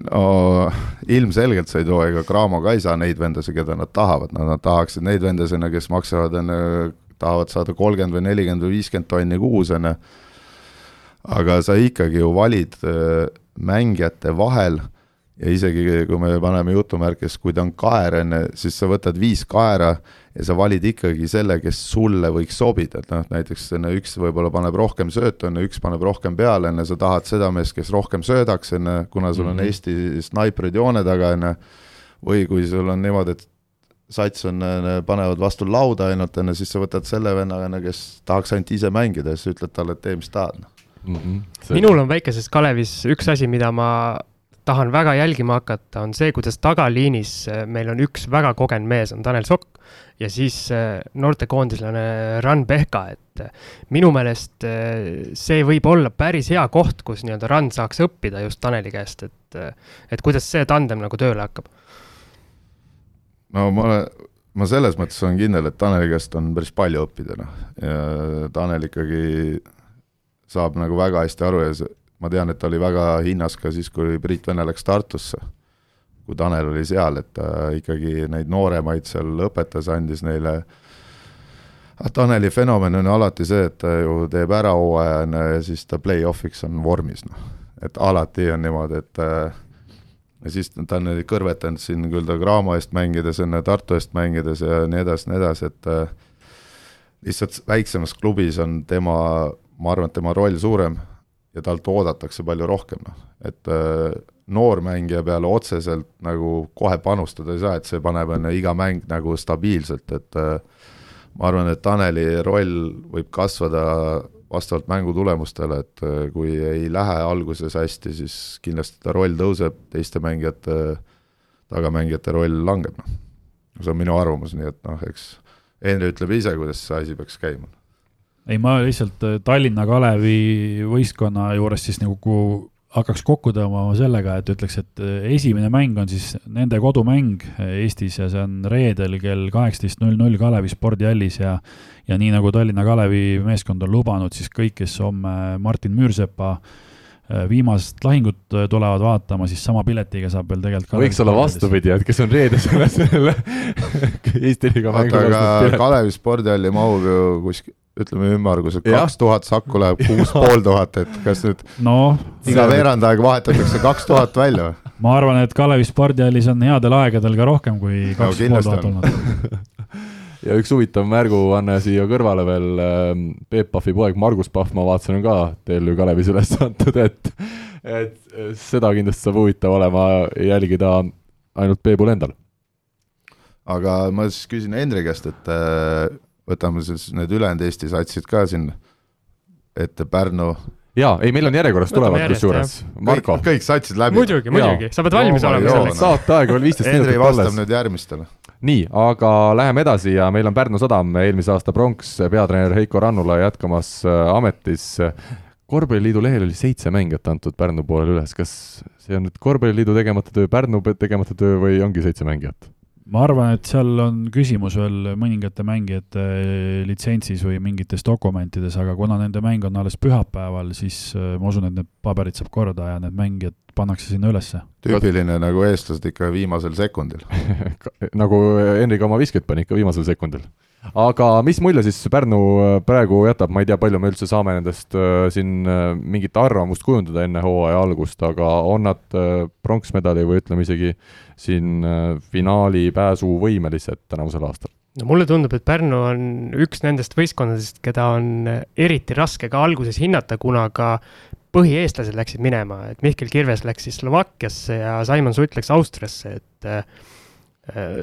Speaker 4: No ilmselgelt sa ei too, ega Cramo ka ei saa neid vendasid, keda nad tahavad, nad, nad tahaksid neid vendasid, kes maksavad enne, tahavad saada kolmkümmend või nelikümmend või viiskümmend tonni kuus, on ju. aga sa ikkagi ju valid äh, mängijate vahel ja isegi kui me paneme jutumärkis, kui ta on kaer, on ju, siis sa võtad viis kaera ja sa valid ikkagi selle, kes sulle võiks sobida, et noh, näiteks üks võib-olla paneb rohkem söötu, on ju, üks paneb rohkem peale, on ju, sa tahad seda meest, kes rohkem söödaks, on ju, kuna sul on
Speaker 2: Mhm.
Speaker 4: Eesti snaiprid joone taga, on ju, või kui sul on niimoodi, et sats on, panevad vastu lauda ainult, on ju, siis sa võtad selle venna, on ju, kes tahaks ainult ise mängida ja siis ütled talle, et tee, mis tahad. noh.
Speaker 2: Mm -hmm.
Speaker 3: minul on väikeses Kalevis üks asi, mida ma tahan väga jälgima hakata, on see, kuidas tagaliinis äh, meil on üks väga kogenud mees, on Tanel Sokk ja siis äh, noortekoondislane Ran Pehka, et äh, minu meelest see võib olla päris hea koht, kus nii-öelda Ran saaks õppida just Taneli käest, et et kuidas see tandem nagu tööle hakkab.
Speaker 4: no ma olen, ma selles mõttes olen kindel, et Taneli käest on päris palju õppida, noh, ja Tanel ikkagi saab nagu väga hästi aru ja see, ma tean, et ta oli väga hinnas ka siis, kui Priit Vene läks Tartusse, kui Tanel oli seal, et ta ikkagi neid nooremaid seal õpetas, andis neile Ah, Taneli fenomen on alati see, et ta ju teeb ära hooaja, on ju, ja siis ta play-off'iks on vormis, noh. et alati on niimoodi, et äh, ja siis ta on kõrvetanud siin küll ta Graamo eest mängides, enne Tartu eest mängides ja nii edasi, nii edasi, et äh, lihtsalt väiksemas klubis on tema, ma arvan, et tema roll suurem ja talt oodatakse palju rohkem, noh, et äh, noormängija peale otseselt nagu kohe panustada ei saa, et see paneb enne iga mäng nagu stabiilselt, et äh, ma arvan, et Taneli roll võib kasvada vastavalt mängu tulemustele, et äh, kui ei lähe alguses hästi, siis kindlasti ta roll tõuseb, teiste mängijate, tagamängijate roll langeb, noh. see on minu arvamus, nii et noh, eks Henri ütleb ise, kuidas see asi peaks käima.
Speaker 5: Ei, ma lihtsalt äh, Tallinna Kalevi võistkonna juures siis nagu hakkaks kokku tõmbama sellega, et ütleks, et äh, esimene mäng on siis nende kodumäng äh, Eestis ja see on reedel kell kaheksateist null null Kalevi spordihallis ja ja nii, nagu Tallinna Kalevi meeskond on lubanud, siis kõik, kes homme Martin Müürsepa äh, viimast lahingut tulevad vaatama, siis sama piletiga saab veel tegelikult
Speaker 2: võiks olla vastupidi, et kes on reedesel selle Eesti liiga
Speaker 4: mängu aga Kalevi spordihalli mahub ju kuskil ütleme ümmarguselt kaks tuhat sakku läheb kuus pool tuhat, et kas nüüd
Speaker 5: no,
Speaker 4: iga veerand aeg vahetatakse kaks tuhat välja või?
Speaker 5: ma arvan, et Kalevi spordihallis on headel aegadel ka rohkem kui kaks no, pool tuhat olnud
Speaker 2: ja üks huvitav märguanne siia kõrvale veel, ähm, Peep Pahvi poeg Margus Pahv, ma vaatasin, on ka teil ju Kalevis üles antud, et et seda kindlasti saab huvitav olema jälgida ainult Peebul endal.
Speaker 4: aga ma siis küsin Henri käest, et äh, võtame siis need ülejäänud Eesti satsid ka siin ette, Pärnu.
Speaker 2: jaa, ei, meil on järjekorras tulevad kusjuures, Marko.
Speaker 4: kõik satsid läbi.
Speaker 3: muidugi, muidugi, sa pead valmis olema selleks.
Speaker 2: saateaeg on viisteist minutit
Speaker 4: alles. vastab nüüd järgmistele.
Speaker 2: Nii, aga läheme edasi ja meil on Pärnu Sadam, eelmise aasta pronks, peatreener Heiko Rannula jätkamas äh, ametis. korvpalliliidu lehel oli seitse mängijat antud Pärnu poolel üles, kas see on nüüd korvpalliliidu tegemata töö, Pärnu tegemata töö või ongi seitse mängijat?
Speaker 5: ma arvan, et seal on küsimus veel mõningate mängijate litsentsis või mingites dokumentides, aga kuna nende mäng on alles pühapäeval, siis äh, ma usun, et need paberid saab korda ja need mängijad pannakse sinna ülesse.
Speaker 4: tüüpiline nagu eestlased ikka viimasel sekundil
Speaker 2: nagu Henrik oma visket pani ikka viimasel sekundil aga mis mulje siis Pärnu äh, praegu jätab, ma ei tea, palju me üldse saame nendest äh, siin äh, mingit arvamust kujundada enne hooaja algust, aga on nad pronksmedali või ütleme isegi siin finaali pääsu võimelised tänavusel aastal?
Speaker 3: no mulle tundub, et Pärnu on üks nendest võistkondadest, keda on eriti raske ka alguses hinnata, kuna ka põhieestlased läksid minema, et Mihkel Kirves läks siis Slovakkiasse ja Simon Sutt läks Austriasse, et äh,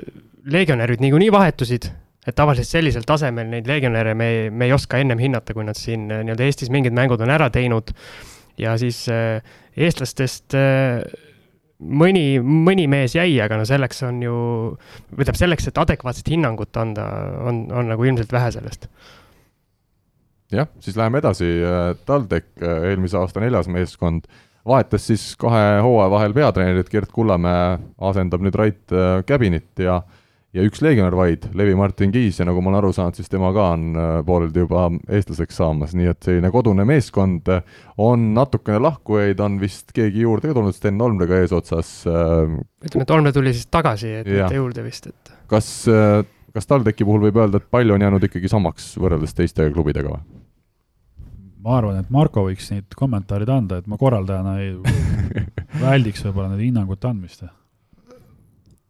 Speaker 3: legionärid niikuinii vahetusid et tavaliselt sellisel tasemel neid legionäre me, me ei oska ennem hinnata, kui nad siin äh, nii-öelda Eestis mingid mängud on ära teinud. ja siis äh, eestlastest äh, mõni, mõni mees jäi, aga no selleks on ju, või tähendab selleks, et adekvaatset hinnangut anda, on, on nagu ilmselt vähe sellest.
Speaker 2: Jah, siis läheme edasi, TalTech, eelmise aasta neljas meeskond, vahetas siis kahe hooaja vahel peatreenerit, Gerd Kullamäe asendab nüüd Rait Käbinit ja äh, ja üks legionär vaid, Levi-Martin Kiis ja nagu ma olen aru saanud, siis tema ka on äh, pooleldi juba eestlaseks saamas, nii et selline kodune meeskond äh, on natukene lahkujaid, on vist keegi juurde ka tulnud, Sten Olmrega eesotsas.
Speaker 3: Äh, ütleme, et Olmre tuli siis tagasi, et mitte juurde vist, et.
Speaker 2: kas, kas TalTechi puhul võib öelda, et palju on jäänud ikkagi samaks võrreldes teiste klubidega või?
Speaker 5: ma arvan, et Marko võiks neid kommentaarid anda, et ma korraldajana ei väldiks võib-olla nende hinnangute andmist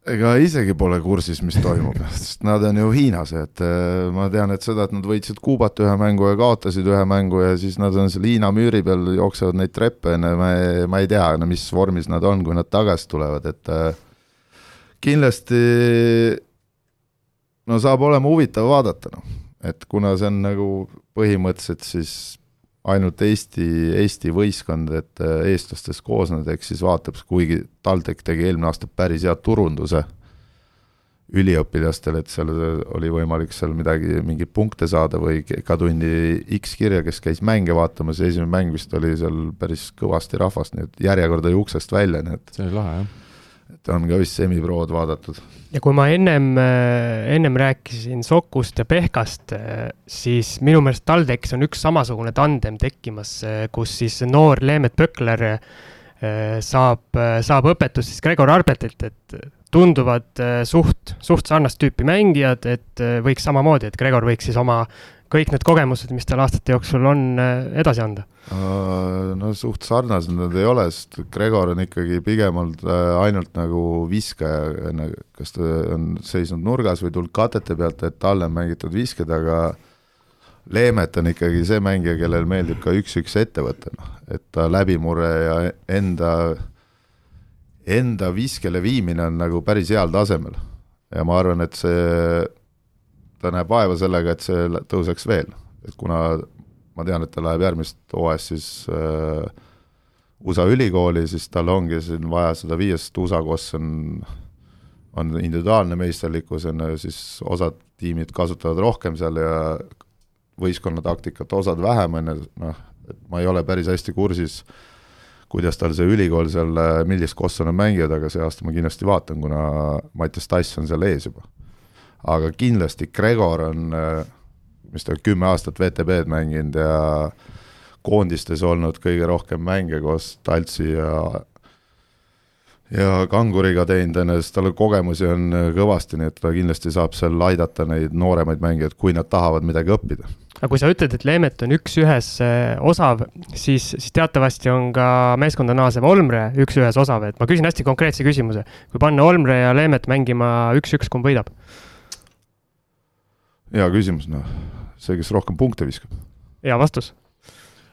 Speaker 4: ega isegi pole kursis, mis toimub, sest nad on ju Hiinas, et äh, ma tean, et seda, et nad võitsid Kuubat ühe mängu ja kaotasid ühe mängu ja siis nad on seal Hiina müüri peal, jooksevad neid treppe, ma ei, ma ei tea, mis vormis nad on, kui nad tagasi tulevad, et äh, kindlasti no saab olema huvitav vaadata, noh, et kuna see on nagu põhimõtteliselt siis ainult Eesti, Eesti võistkond, et äh, eestlastest koosnenud, ehk siis vaatab, kuigi TalTech tegi eelmine aasta päris hea turunduse üliõpilastele, et seal oli võimalik seal midagi, mingeid punkte saada või Kadundi X kirja, kes käis mänge vaatamas ja esimene mäng vist oli seal päris kõvasti rahvast, nii et järjekord oli uksest välja, nii et
Speaker 2: see oli lahe, jah
Speaker 4: et on ka vist semiprood vaadatud.
Speaker 3: ja kui ma ennem, äh, ennem rääkisin Sokust ja Pehkast, äh, siis minu meelest TalTechis on üks samasugune tandem tekkimas, äh, kus siis noor Leemet Pökler saab, saab õpetust siis Gregor Arbetilt, et tunduvad suht, suht sarnast tüüpi mängijad, et võiks samamoodi, et Gregor võiks siis oma kõik need kogemused, mis tal aastate jooksul on, edasi anda?
Speaker 4: No suht sarnased nad ei ole, sest Gregor on ikkagi pigem olnud ainult nagu viskaja, kas ta on seisnud nurgas või tulnud katete pealt, et talle on mängitud visked, aga Leemet on ikkagi see mängija, kellel meeldib ka üks-üks ette võtta, noh, et ta läbimurre ja enda, enda viskele viimine on nagu päris heal tasemel. ja ma arvan, et see, ta näeb vaeva sellega, et see tõuseks veel, et kuna ma tean, et ta läheb järgmist hooajast siis äh, USA ülikooli, siis tal ongi siin vaja seda viia, sest USA, kus on, on individuaalne meisterlikkus, on ju, siis osad tiimid kasutavad rohkem seal ja võistkonna taktikat, osad vähem, on ju, noh, et ma ei ole päris hästi kursis, kuidas tal see ülikool seal, millist kossu nad mängivad, aga see aasta ma kindlasti vaatan, kuna Mattias Tass on seal ees juba. aga kindlasti Gregor on, mis ta kümme aastat VTB-d mänginud ja koondistes olnud kõige rohkem mänge koos Taltsi ja ja Kanguriga teinud, on ju, sest tal kogemusi on kõvasti, nii et ta kindlasti saab seal aidata neid nooremaid mängijaid, kui nad tahavad midagi õppida
Speaker 3: aga kui sa ütled, et Leemet on üks-ühes äh, osav, siis, siis teatavasti on ka meeskonda naasev Olmre üks-ühes osav, et ma küsin hästi konkreetse küsimuse. kui panna Olmre ja Leemet mängima üks-üks, kumb võidab?
Speaker 4: hea küsimus, noh, see, kes rohkem punkte viskab.
Speaker 3: hea vastus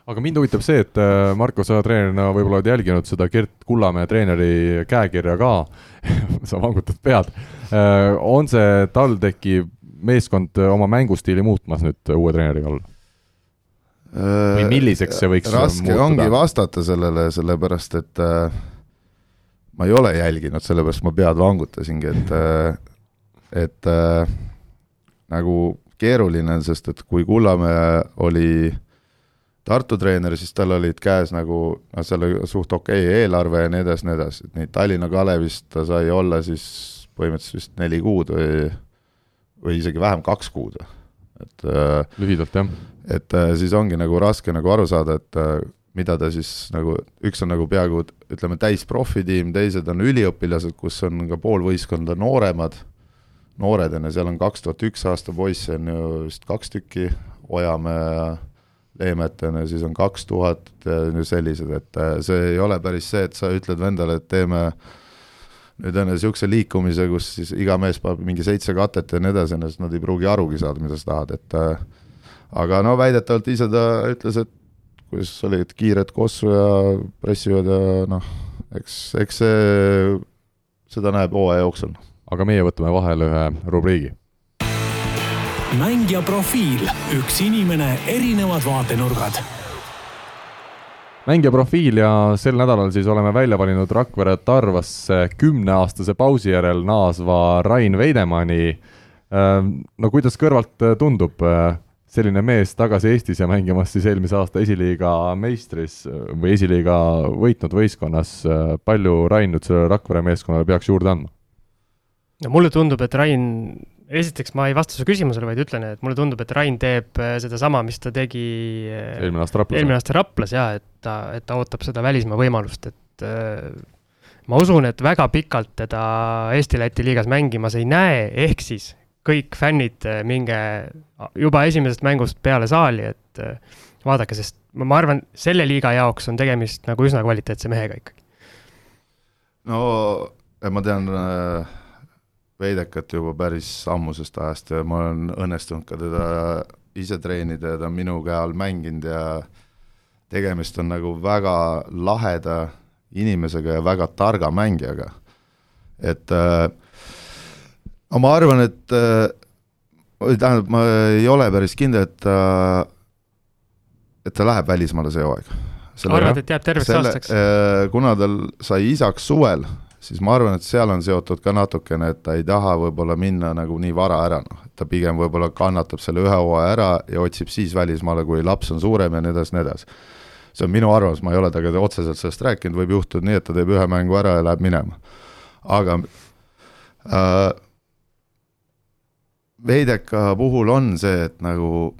Speaker 2: aga mind huvitab see, et äh, Marko, sa treenerina võib-olla oled jälginud seda Gert Kullamäe treeneri käekirja ka sa vangutad pead. Äh, on see TalTechi meeskond äh, oma mängustiili muutmas nüüd uue treeneri all? või milliseks see võiks
Speaker 4: raske muutuda? ongi vastata sellele, sellepärast et äh, ma ei ole jälginud, sellepärast ma pead vangutasingi, et äh, et äh, nagu keeruline on, sest et kui Kullamäe oli Tartu treener, siis tal olid käes nagu noh, seal oli suht okei okay eelarve ja nii edasi, nii edasi, et nii Tallinna Kalevist ta sai olla siis põhimõtteliselt vist neli kuud või või isegi vähem, kaks kuud, et äh,
Speaker 2: lühidalt, jah.
Speaker 4: et äh, siis ongi nagu raske nagu aru saada, et äh, mida ta siis nagu, üks on nagu peaaegu ütleme, täisprofitiim, teised on üliõpilased, kus on ka pool võistkonda nooremad, noored on ju, seal on kaks tuhat üks aasta poisse on ju vist kaks tükki, Ojamäe ja Leemet on ju, siis on kaks tuhat ja sellised, et see ei ole päris see, et sa ütled vendale, et teeme äh, nüüd on niisuguse liikumise, kus siis iga mees paneb mingi seitse katet ja nii edasi, sest nad ei pruugi arugi saada, mida sa tahad, et äh, aga no väidetavalt ise ta ütles, et kuidas olid kiired kossu ja pressivad ja noh, eks, eks see, seda näeb hooaja jooksul.
Speaker 2: Aga meie võtame vahele ühe rubriigi.
Speaker 1: mängija profiil, üks inimene, erinevad vaatenurgad
Speaker 2: mängija profiil ja sel nädalal siis oleme välja valinud Rakvere Tarvasse kümneaastase pausi järel naasva Rain Veidemanni. Ähm, no kuidas kõrvalt tundub äh, selline mees tagasi Eestis ja mängimas siis eelmise aasta esiliiga meistris äh, või esiliiga võitnud võistkonnas, äh, palju Rain nüüd sellele Rakvere meeskonnale peaks juurde andma?
Speaker 3: No mulle tundub, et Rain esiteks ma ei vasta su küsimusele, vaid ütlen, et mulle tundub, et Rain teeb äh, sedasama, mis ta tegi
Speaker 2: äh, eelmine aasta Raplas.
Speaker 3: eelmine aasta Raplas jaa, et ta, et ta ootab seda välismaa võimalust, et äh, ma usun, et väga pikalt teda Eesti-Läti liigas mängimas ei näe, ehk siis kõik fännid, minge juba esimesest mängust peale saali, et vaadake, sest ma, ma arvan, selle liiga jaoks on tegemist nagu üsna kvaliteetse mehega ikkagi.
Speaker 4: no ma tean äh Veidekat juba päris ammusest ajast ja ma olen õnnestunud ka teda ise treenida ja ta on minu käe all mänginud ja tegemist on nagu väga laheda inimesega ja väga targa mängijaga. et äh, no ma arvan, et äh, tähendab, ma ei ole päris kindel, et ta äh,, et ta läheb välismaale see hooaeg.
Speaker 3: arvad, et jääb terveks selle, aastaks
Speaker 4: äh,? kuna tal sai isaks suvel siis ma arvan, et seal on seotud ka natukene, et ta ei taha võib-olla minna nagu nii vara ära, noh, et ta pigem võib-olla kannatab selle ühe hooaja ära ja otsib siis välismaale, kui laps on suurem ja nii edasi, nii edasi. see on minu arvamus, ma ei ole temaga otseselt sellest rääkinud, võib juhtuda nii, et ta teeb ühe mängu ära ja läheb minema. aga äh, Veideka puhul on see, et nagu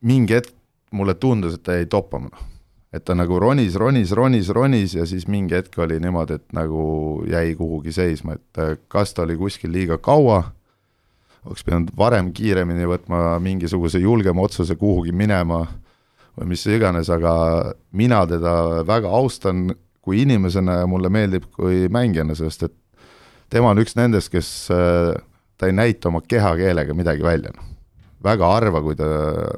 Speaker 4: mingi hetk mulle tundus, et ta jäi toppama, noh et ta nagu ronis, ronis, ronis, ronis ja siis mingi hetk oli niimoodi, et nagu jäi kuhugi seisma, et äh, kas ta oli kuskil liiga kaua, oleks pidanud varem kiiremini võtma mingisuguse julgema otsuse kuhugi minema või mis iganes, aga mina teda väga austan kui inimesena ja mulle meeldib kui mängijana, sest et tema on üks nendest, kes, äh, ta ei näita oma kehakeelega midagi välja, noh. väga harva, kui ta,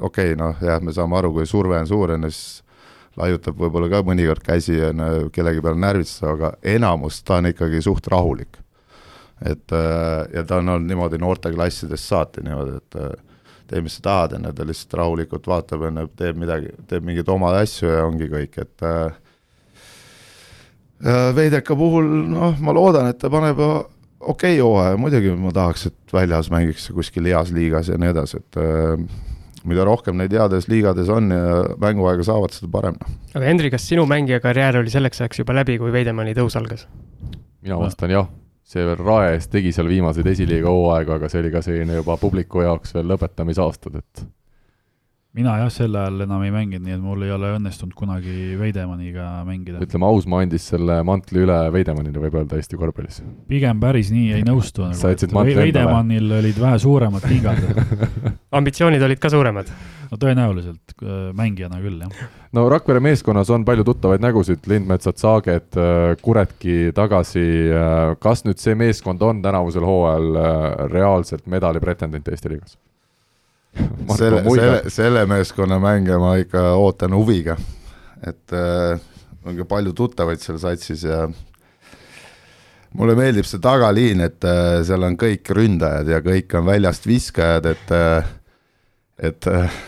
Speaker 4: okei okay,, noh jah, me saame aru, kui surve on suur, on ju, siis laiutab võib-olla ka mõnikord käsi ja kellegi peale närvitada, aga enamus ta on ikkagi suht rahulik. et äh, ja ta on olnud niimoodi noorteklassidest saati niimoodi, et äh, tee, mis sa tahad, on ju, ta lihtsalt rahulikult vaatab, on ju, teeb midagi, teeb mingeid oma asju ja ongi kõik, et äh, Veideka puhul noh, ma loodan, et ta paneb okei okay hooaja, muidugi ma tahaks, et väljas mängiks kuskil heas liigas ja nii edasi, et mida rohkem neid heades liigades on ja mänguaega saavad, seda parem.
Speaker 3: aga Hendrik, kas sinu mängijakarjäär oli selleks ajaks juba läbi, kui Veidemanni tõus algas?
Speaker 2: mina vastan jah, see veel Rae eest tegi seal viimaseid esiliiga hooaegu, aga see oli ka selline juba publiku jaoks veel lõpetamisaastad, et
Speaker 5: mina jah, sel ajal enam ei mänginud, nii et mul ei ole õnnestunud kunagi Veidemaniga mängida.
Speaker 2: ütleme, Ausmaa andis selle mantli üle Veidemannile, võib öelda Eesti korvpallis.
Speaker 5: pigem päris nii ei nõustu nagu,.
Speaker 2: endale.
Speaker 5: Veidemannil olid vähe suuremad liigad
Speaker 3: ambitsioonid olid ka suuremad?
Speaker 5: no tõenäoliselt, äh, mängijana küll, jah.
Speaker 2: no Rakvere meeskonnas on palju tuttavaid nägusid, Lindmetsad, Saaget, äh, Kuretki tagasi, äh, kas nüüd see meeskond on tänavusel hooajal reaalselt medali pretendent Eesti liigas?
Speaker 4: selle, selle, selle meeskonna mänge ma ikka ootan huviga, et äh, on ka palju tuttavaid seal satsis ja mulle meeldib see tagaliin, et äh, seal on kõik ründajad ja kõik on väljast viskajad, et äh, et äh,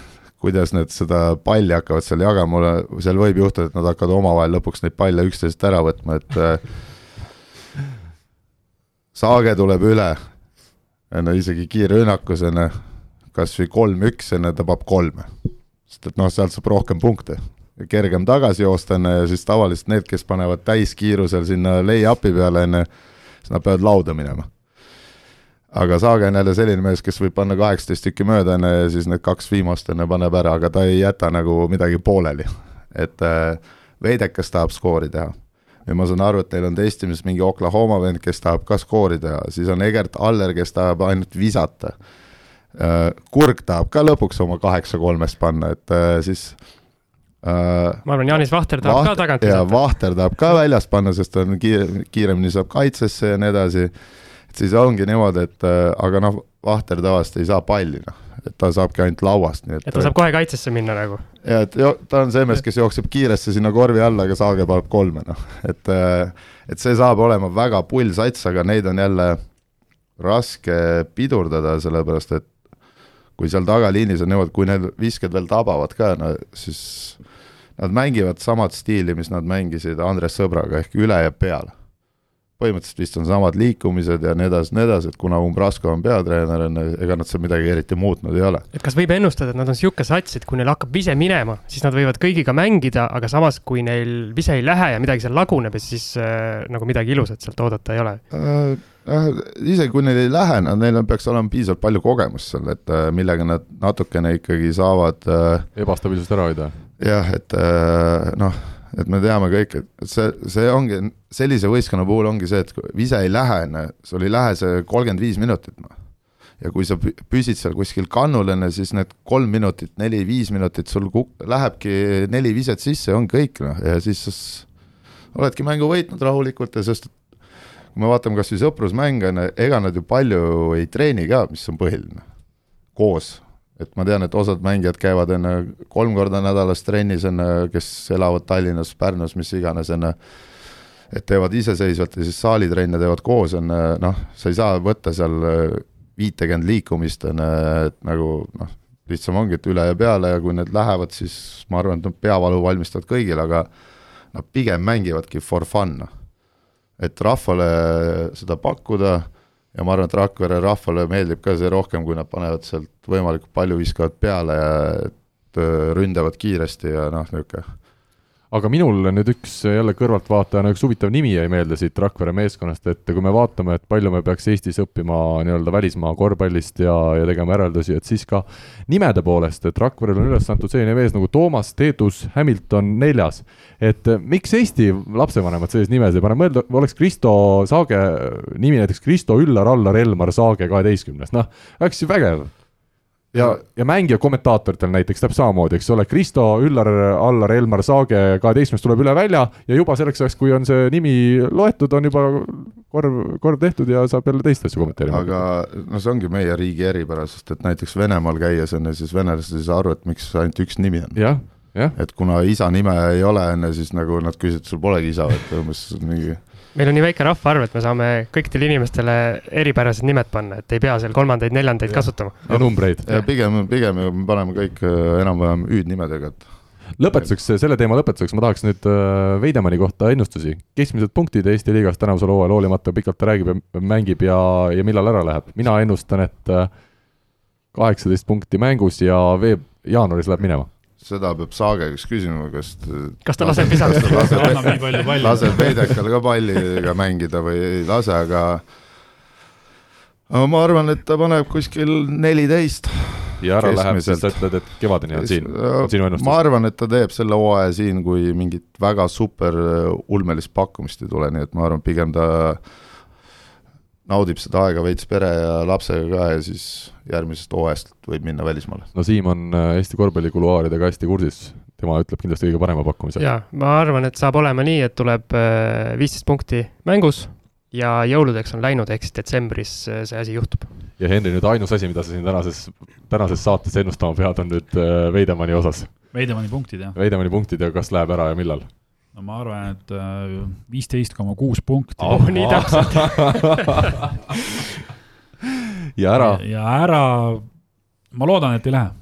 Speaker 4: kuidas nad seda palli hakkavad seal jagama, mulle, seal võib juhtuda, et nad hakkavad omavahel lõpuks neid palle üksteisest ära võtma, et äh, Saage tuleb üle, ju, isegi kiirrünnakus, on ju kas või kolm-üks, enne tabab kolme. sest et noh, sealt saab rohkem punkte. kergem tagasi joosta enne ja siis tavaliselt need, kes panevad täiskiirusel sinna lay-up'i peale enne, siis nad peavad lauda minema. aga Saage on jälle selline mees, kes võib panna kaheksateist tükki mööda enne ja siis need kaks viimast enne paneb ära, aga ta ei jäta nagu midagi pooleli. et äh, Veidekas tahab skoori teha ja ma saan aru, et neil on testimis mingi Oklahoma vend, kes tahab ka skoori teha, siis on Egert Aller, kes tahab ainult visata Kurg tahab ka lõpuks oma kaheksa kolmest panna, et äh, siis
Speaker 3: Uh, ma arvan, Jaanis Vahter tahab vaht, ka tagant
Speaker 4: visata. Vahter tahab ka väljas panna, sest on kiire, kiiremini saab kaitsesse ja nii edasi. et siis ongi niimoodi, et uh, aga noh, Vahter tavaliselt ei saa palli, noh, et ta saabki ainult lauast, nii
Speaker 3: et. et ta saab kohe kaitsesse minna nagu?
Speaker 4: ja, et jo, ta on see mees, kes jookseb kiiresti sinna korvi alla, aga Saage paneb kolme, noh, et et see saab olema väga pull sats, aga neid on jälle raske pidurdada, sellepärast et kui seal tagaliinis on niimoodi, kui need visked veel tabavad ka, no siis nad mängivad samat stiili, mis nad mängisid Andres Sõbraga, ehk üle ja peale. Põhimõtteliselt vist on samad liikumised ja nii edasi, nii edasi, et kuna Umbrasko on peatreener, on ega nad seal midagi eriti muutnud ei ole.
Speaker 3: et kas võib ennustada, et nad on niisugune sats, et kui neil hakkab vise minema, siis nad võivad kõigiga mängida, aga samas, kui neil vise ei lähe ja midagi seal laguneb, siis äh, nagu midagi ilusat sealt oodata ei ole
Speaker 4: äh,? jah, isegi kui neil ei lähe, nad, neil peaks olema piisavalt palju kogemust seal, et äh, millega nad natukene ikkagi saavad äh,
Speaker 2: ebastabiilsust ära hoida.
Speaker 4: jah, et äh, noh, et me teame kõik, et see, see ongi, sellise võistkonna puhul ongi see, et vise ei lähe, ju, sul ei lähe see kolmkümmend viis minutit, noh. ja kui sa püsid seal kuskil kannul, ju, siis need kolm minutit, neli-viis minutit, sul lähebki neli viset sisse, on kõik, noh, ja siis oledki mängu võitnud rahulikult ja sest kui me vaatame kas või sõprusmänge, ega nad ju palju ei treeni ka, mis on põhiline, koos. Et ma tean, et osad mängijad käivad enne kolm korda nädalas trennis, enne, kes elavad Tallinnas, Pärnus, mis iganes, enne et teevad iseseisvalt ja siis saalitrenne teevad koos, on noh, sa ei saa võtta seal viitekümmet liikumist, on, et nagu noh, lihtsam ongi, et üle ja peale ja kui need lähevad, siis ma arvan, et nad peavalu valmistavad kõigile, aga nad pigem mängivadki for fun, noh. Et rahvale seda pakkuda ja ma arvan, et Rakvere rahvale meeldib ka see rohkem, kui nad panevad sealt võimalikult palju, viskavad peale ja et äh, ründavad kiiresti ja noh, niisugune
Speaker 2: aga minul nüüd üks jälle kõrvaltvaatajana üks huvitav nimi jäi meelde siit Rakvere meeskonnast, et kui me vaatame, et palju me peaks Eestis õppima nii-öelda välismaa korvpallist ja, ja tegema järeldusi, et siis ka nimede poolest, et Rakverel on üles antud selline mees nagu Toomas Teetus Hamilton neljas. et eh, miks Eesti lapsevanemad selliseid nimesid ei pane, mõelda, oleks Kristo Saage nimi näiteks Kristo Üllar Allar Elmar Saage kaheteistkümnes, noh, oleks ju vägev ja, ja mängija kommentaatoritel näiteks täpselt samamoodi, eks ole, Kristo Üllar, Allar, Elmar Saage kaheteistkümnes tuleb üle välja ja juba selleks ajaks, kui on see nimi loetud, on juba korv, korv tehtud ja saab jälle teist asja kommenteerima.
Speaker 4: aga no see ongi meie riigi eripära, sest et näiteks Venemaal käies on ju, siis venelased ei saa aru, et miks ainult üks nimi on.
Speaker 2: jah, jah.
Speaker 4: et kuna isa nime ei ole enne, siis nagu nad küsivad, sul polegi isa, et umbes mingi
Speaker 3: meil on nii väike rahvaarv, et me saame kõikidele inimestele eripärased nimed panna, et ei pea seal kolmandaid-neljandaid kasutama.
Speaker 2: ja numbreid.
Speaker 4: pigem, pigem me paneme kõik äh, enam-vähem hüüdnimedega, et
Speaker 2: lõpetuseks, selle teema lõpetuseks ma tahaks nüüd äh, Veidemanni kohta ennustusi. keskmised punktid Eesti liigas tänavusel hooajal, hoolimata pikalt ta räägib ja mängib ja, ja millal ära läheb. mina ennustan, et äh, kaheksateist punkti mängus ja veeb, jaanuaris läheb minema
Speaker 4: seda peab Saage käest küsima, kas
Speaker 3: kas ta laseb visata?
Speaker 5: annab nii palju palli.
Speaker 4: laseb Veidekal ka palliga mängida või ei lase, aga aga ma arvan, et ta paneb kuskil neliteist.
Speaker 2: ja ära läheb, siis sa ütled, et kevadeni on siin, on sinu ennustus?
Speaker 4: ma arvan, et ta teeb selle hooaja siin, kui mingit väga super ulmelist pakkumist ei tule, nii et ma arvan, pigem ta naudib seda aega veits pere ja lapsega ka ja siis järgmisest hooajast võib minna välismaale.
Speaker 2: no Siim on äh, Eesti korvpallikuluaaridega hästi kursis, tema ütleb kindlasti kõige parema pakkumise.
Speaker 3: jaa, ma arvan, et saab olema nii, et tuleb äh, viisteist punkti mängus ja jõuludeks on läinud, ehk siis detsembris äh, see asi juhtub.
Speaker 2: ja Henri, nüüd ainus asi, mida sa siin tänases, tänases saates ennustama pead, on nüüd Veidemanni osas.
Speaker 5: Veidemanni punktid, jah.
Speaker 2: Veidemanni punktid ja kas läheb ära ja millal?
Speaker 5: No ma arvan, et äh, viisteist koma kuus punkti
Speaker 3: oh,. nii täpselt
Speaker 2: ja ära.
Speaker 5: ja ära, ma loodan, et ei lähe.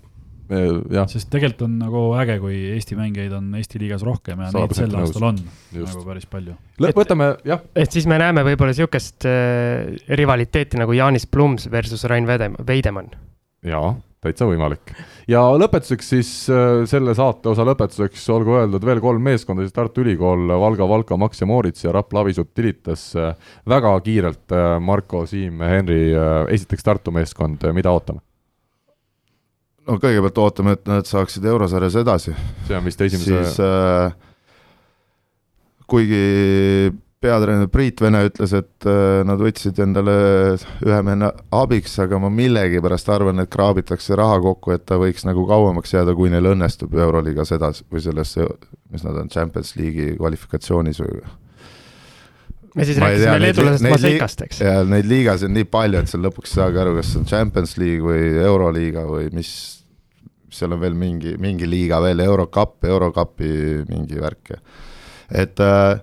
Speaker 2: Ja.
Speaker 5: sest tegelikult on nagu äge, kui Eesti mängijaid on Eesti liigas rohkem ja neid sel aastal on Just. nagu päris palju.
Speaker 2: võtame, jah.
Speaker 3: et siis me näeme võib-olla niisugust äh, rivaliteeti nagu Jaanis Plums versus Rain Veidemann.
Speaker 2: jaa täitsa võimalik. ja lõpetuseks siis äh, selle saate osa lõpetuseks olgu öeldud veel kolm meeskonda, siis Tartu Ülikool, Valga, Valka, Max ja Moorits ja Rapla Avisut Tilitas äh, väga kiirelt, äh, Marko, Siim, Henri, esiteks Tartu meeskond, mida ootame?
Speaker 4: no kõigepealt ootame, et nad saaksid eurosarjas edasi.
Speaker 2: see on vist esimese
Speaker 4: siis äh, kuigi peatreener Priit Vene ütles, et äh, nad võtsid endale ühe mehe abiks, aga ma millegipärast arvan, et kraabitakse raha kokku, et ta võiks nagu kauemaks jääda, kui neil õnnestub Euroliigas edasi või sellesse, mis nad on, Champions League'i kvalifikatsioonis või
Speaker 3: me siis ma rääkisime leedulasest Maseikast, eks?
Speaker 4: ja neid liigasid on nii palju, et seal lõpuks ei saagi aru, kas see on Champions League või Euroliiga või mis, seal on veel mingi, mingi liiga veel, Eurocup, Eurocupi mingi värk ja et äh,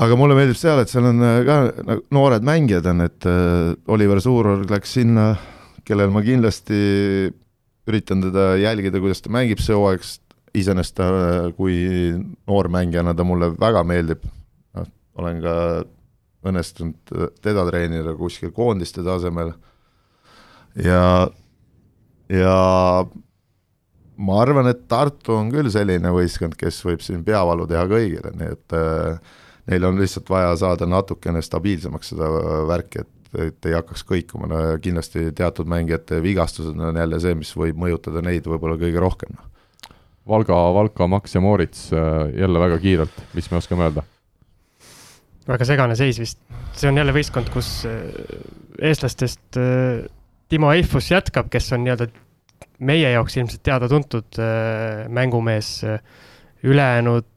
Speaker 4: aga mulle meeldib seal, et seal on äh, ka nagu noored mängijad on, et äh, Oliver Suurorg läks sinna, kellel ma kindlasti üritan teda jälgida, kuidas ta mängib see hooaeg, iseenesest ta äh, kui noormängijana ta mulle väga meeldib, noh, olen ka õnnestunud teda treenida kuskil koondiste tasemel. Ja, ja ma arvan, et Tartu on küll selline võistkond, kes võib siin peavalu teha kõigile, nii et äh, neil on lihtsalt vaja saada natukene stabiilsemaks seda värki, et, et ei hakkaks kõikuma, no kindlasti teatud mängijate vigastused on jälle see, mis võib mõjutada neid võib-olla kõige rohkem.
Speaker 2: Valga, Valka, Max ja Moorits jälle väga kiirelt, mis me oskame öelda?
Speaker 3: väga segane seis vist, see on jälle võistkond, kus äh, eestlastest äh, Timo Eifus jätkab, kes on nii-öelda meie jaoks ilmselt teada-tuntud äh, mängumees, ülejäänud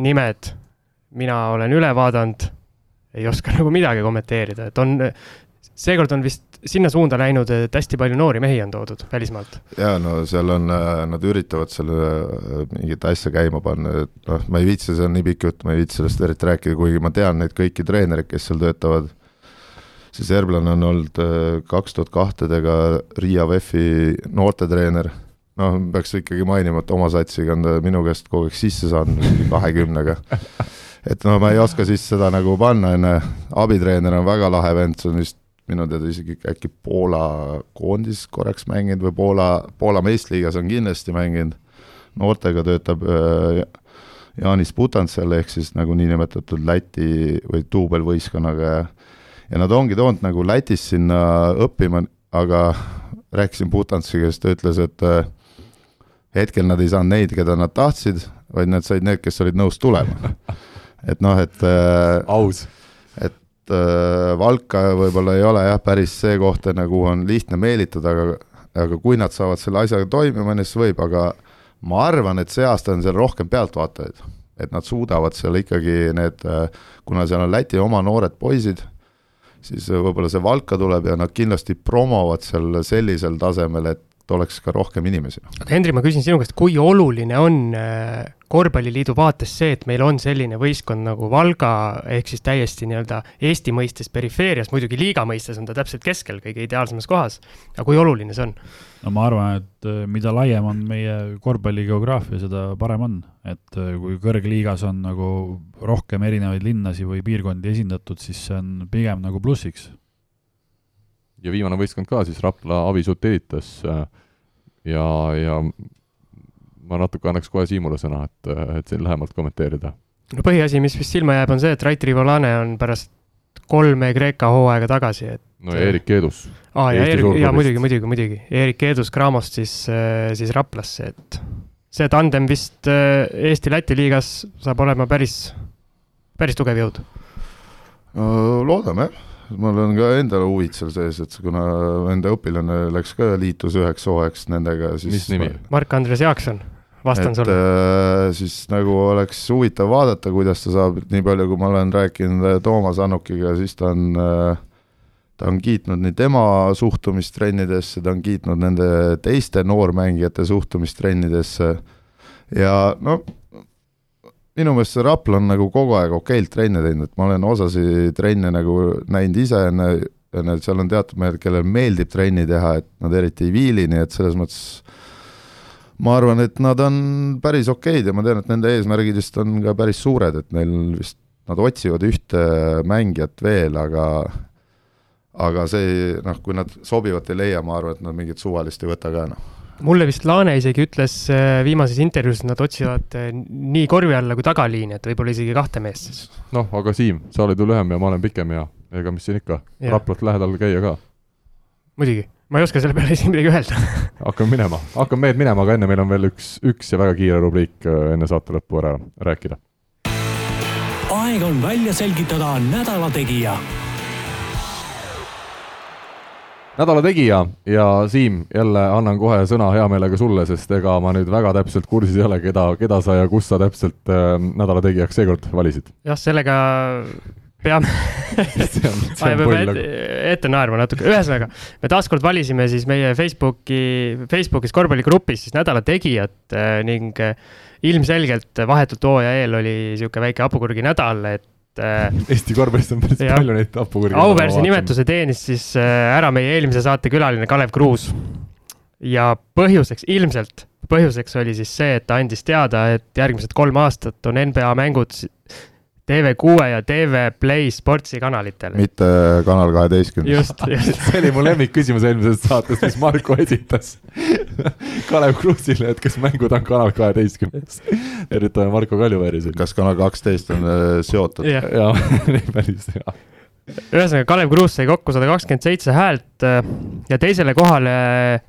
Speaker 3: nimed mina olen üle vaadanud, ei oska nagu midagi kommenteerida, et on, seekord on vist sinna suunda läinud, et hästi palju noori mehi on toodud välismaalt.
Speaker 4: jaa, no seal on, nad üritavad selle mingit asja käima panna, et noh, ma ei viitsi, see on nii pikk jutt, ma ei viitsi sellest eriti rääkida, kuigi ma tean neid kõiki treenereid, kes seal töötavad, siis Erblan on olnud äh, kaks tuhat kahtedega Riia VEF-i noortetreener, noh, peaks ikkagi mainima, et oma satsiga on ta minu käest kogu aeg sisse saanud, mingi kahekümnega et no ma ei oska siis seda nagu panna, on ju, abitreener on väga lahe vend, see on vist minu teada isegi äkki Poola koondis korraks mänginud või Poola, Poola meistriliigas on kindlasti mänginud, noortega töötab äh, Jaanis Putantsel ehk siis nagu niinimetatud Läti või duubelvõistkonnaga ja ja nad ongi toonud nagu Lätis sinna õppima, aga rääkisin Putantsi käest, ta ütles, et äh, hetkel nad ei saanud neid, keda nad tahtsid, vaid nad said need, kes olid nõus tulema. Et noh, et äh,
Speaker 2: aus.
Speaker 4: et äh, Valka võib-olla ei ole jah, päris see koht, nagu on lihtne meelitada, aga aga kui nad saavad selle asjaga toimima, siis võib, aga ma arvan, et see aasta on seal rohkem pealtvaatajaid. et nad suudavad seal ikkagi need, kuna seal on Läti oma noored poisid, siis võib-olla see Valka tuleb ja nad kindlasti promovad seal sellisel tasemel, et oleks ka rohkem inimesi.
Speaker 3: aga Hendrik, ma küsin sinu käest, kui oluline on äh, korvpalliliidu vaates see, et meil on selline võistkond nagu Valga, ehk siis täiesti nii-öelda Eesti mõistes perifeerias, muidugi liiga mõistes on ta täpselt keskel, kõige ideaalsemas kohas, aga kui oluline see on?
Speaker 5: no ma arvan, et äh, mida laiem on meie korvpalli geograafia, seda parem on. et äh, kui kõrgliigas on nagu rohkem erinevaid linnasid või piirkondi esindatud, siis see on pigem nagu plussiks
Speaker 2: ja viimane võistkond ka siis Rapla Avisut ehitas äh, ja, ja ma natuke annaks kohe Siimule sõna, et, et siin lähemalt kommenteerida.
Speaker 3: no põhiasi, mis vist silma jääb, on see, et Rait Rivolane on pärast kolme Kreeka hooaega tagasi, et
Speaker 2: no ja Erik Keedus.
Speaker 3: aa, ja Erik, jaa muidugi, muidugi, muidugi, Erik Keedus Cramost siis, äh, siis Raplasse, et see tandem vist äh, Eesti-Läti liigas saab olema päris, päris tugev jõud.
Speaker 4: loodame jah mul on ka endal huvid seal sees, et kuna enda õpilane läks ka, liitus üheks hooajaks nendega, siis
Speaker 2: mis nimi?
Speaker 3: Mark-Andres Jaakson, vastan sulle
Speaker 4: äh,. siis nagu oleks huvitav vaadata, kuidas ta saab, nii palju kui ma olen rääkinud äh, Toomas Annukiga, siis ta on äh, ta on kiitnud nii tema suhtumist trennidesse, ta on kiitnud nende teiste noormängijate suhtumist trennidesse ja no minu meelest see Rapla on nagu kogu aeg okeilt trenne teinud, et ma olen osasid trenne nagu näinud ise enne, enne seal on teatud mehed, kellel meeldib trenni teha, et nad eriti ei viili, nii et selles mõttes ma arvan, et nad on päris okeid ja ma tean, et nende eesmärgid vist on ka päris suured, et neil vist, nad otsivad ühte mängijat veel, aga aga see, noh, kui nad sobivat ei leia, ma arvan, et nad mingit suvalist ei võta ka, noh
Speaker 3: mulle vist Laane isegi ütles äh, viimases intervjuus, et nad otsivad äh, nii korvi alla kui tagaliini, et võib-olla isegi kahte meest siis.
Speaker 2: noh, aga Siim, sa oled ju lühem ja ma olen pikem ja ega mis siin ikka, Raplat lähedal käia ka.
Speaker 3: muidugi, ma ei oska selle peale isegi midagi öelda
Speaker 2: hakkame minema, hakkame mehed minema, aga enne meil on veel üks, üks ja väga kiire rubriik äh, enne saate lõppu ära rääkida.
Speaker 1: aeg on välja selgitada nädala tegija
Speaker 2: nädala tegija ja Siim, jälle annan kohe sõna hea meelega sulle, sest ega ma nüüd väga täpselt kursis ei ole, keda, keda sa ja kus sa täpselt äh, nädala tegijaks seekord valisid.
Speaker 3: jah, sellega peame
Speaker 2: see on, see on pull
Speaker 3: ette, ette naerma natuke, ühesõnaga, me taaskord valisime siis meie Facebooki, Facebookis korvpalligrupis siis nädala tegijat äh, ning äh, ilmselgelt vahetult hooaja eel oli niisugune väike hapukurgi nädal, et
Speaker 2: et äh, Eesti korvpallis on päris ja, palju neid hapukurgi.
Speaker 3: auväärse nimetuse teenis siis äh, ära meie eelmise saate külaline Kalev Kruus. ja põhjuseks, ilmselt põhjuseks oli siis see, et ta andis teada, et järgmised kolm aastat on NBA mängud TV6 ja TV Play Sportsi kanalitel.
Speaker 4: mitte Kanal kaheteistkümnes.
Speaker 3: just, just.
Speaker 2: see oli mu lemmikküsimus eelmisest saatest, mis Marko esitas Kalev Kruusile, et kas mängud on Kanal kaheteistkümnes. tervitame Marko Kaljuveeri siin.
Speaker 4: kas Kanal kaksteist on äh, seotud?
Speaker 2: jaa, nii päris hea
Speaker 3: ühesõnaga, Kalev Kruus sai kokku sada kakskümmend seitse häält äh, ja teisele kohale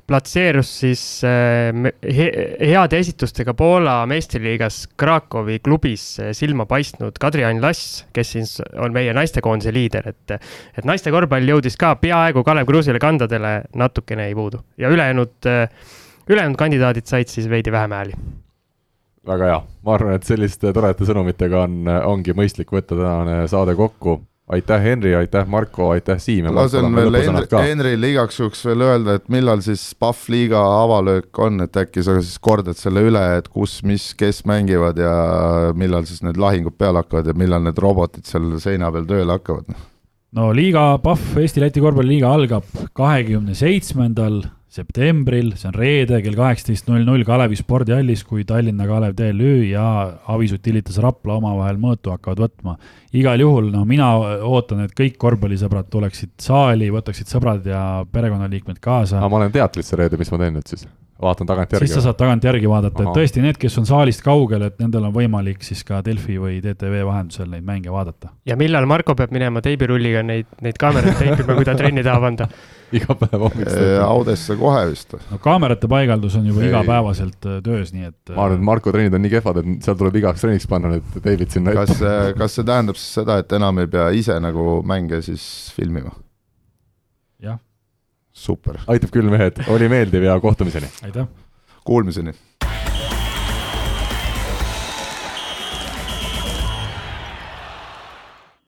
Speaker 3: platseerus siis äh, he heade esitustega Poola meistriliigas Krakowi klubis äh, silma paistnud Kadri-Ain Lass, kes siis on meie naistekoondise liider, et et naiste korvpall jõudis ka peaaegu Kalev Kruusile kandadele, natukene ei puudu. Ja ülejäänud, ülejäänud kandidaadid said siis veidi vähem hääli.
Speaker 2: Väga hea, ma arvan, et selliste toredate sõnumitega on, ongi mõistlik võtta tänane saade kokku aitäh, Henri, aitäh, Marko, aitäh, Siim.
Speaker 4: lasen veel Henri, Henrile igaks juhuks veel öelda, et millal siis Pahv liiga avalöök on, et äkki sa siis kordad selle üle, et kus, mis, kes mängivad ja millal siis need lahingud peale hakkavad ja millal need robotid seal seina peal tööle hakkavad?
Speaker 5: no liiga, Pahv Eesti-Läti korvpalliliiga algab kahekümne seitsmendal septembril, see on reede kell kaheksateist null null Kalevi spordihallis, kui Tallinna Kalev TLÜ ja Avis Utilitas Rapla omavahel mõõtu hakkavad võtma. igal juhul, no mina ootan, et kõik korvpallisõbrad tuleksid saali, võtaksid sõbrad ja perekonnaliikmed kaasa.
Speaker 2: aga ma olen teatris see reede, mis ma teen nüüd siis? vaatan
Speaker 5: siis
Speaker 2: tagantjärgi
Speaker 5: sa. saad tagantjärgi vaadata, et tõesti need, kes on saalist kaugel, et nendel on võimalik siis ka Delfi või DTV vahendusel neid mänge vaadata.
Speaker 3: ja millal Marko peab minema teibirulliga neid, neid kaameraid teipima, kui ta trenni tahab anda?
Speaker 2: iga päev
Speaker 4: Äh,
Speaker 2: hommikul.
Speaker 4: Audesse kohe vist.
Speaker 5: no kaamerate paigaldus on juba
Speaker 2: Ei.
Speaker 5: igapäevaselt äh, töös, nii et
Speaker 2: ma arvan, et Marko trennid on nii kehvad, et seal tuleb igaks trenniks panna need teibid sinna
Speaker 4: kas kas see tähendab siis seda, et enam ei pea ise nagu mänge siis filmima?
Speaker 5: jah,
Speaker 4: super,
Speaker 2: aitab küll, mehed, oli meeldiv ja kohtumiseni.
Speaker 5: aitäh.
Speaker 4: kuulmiseni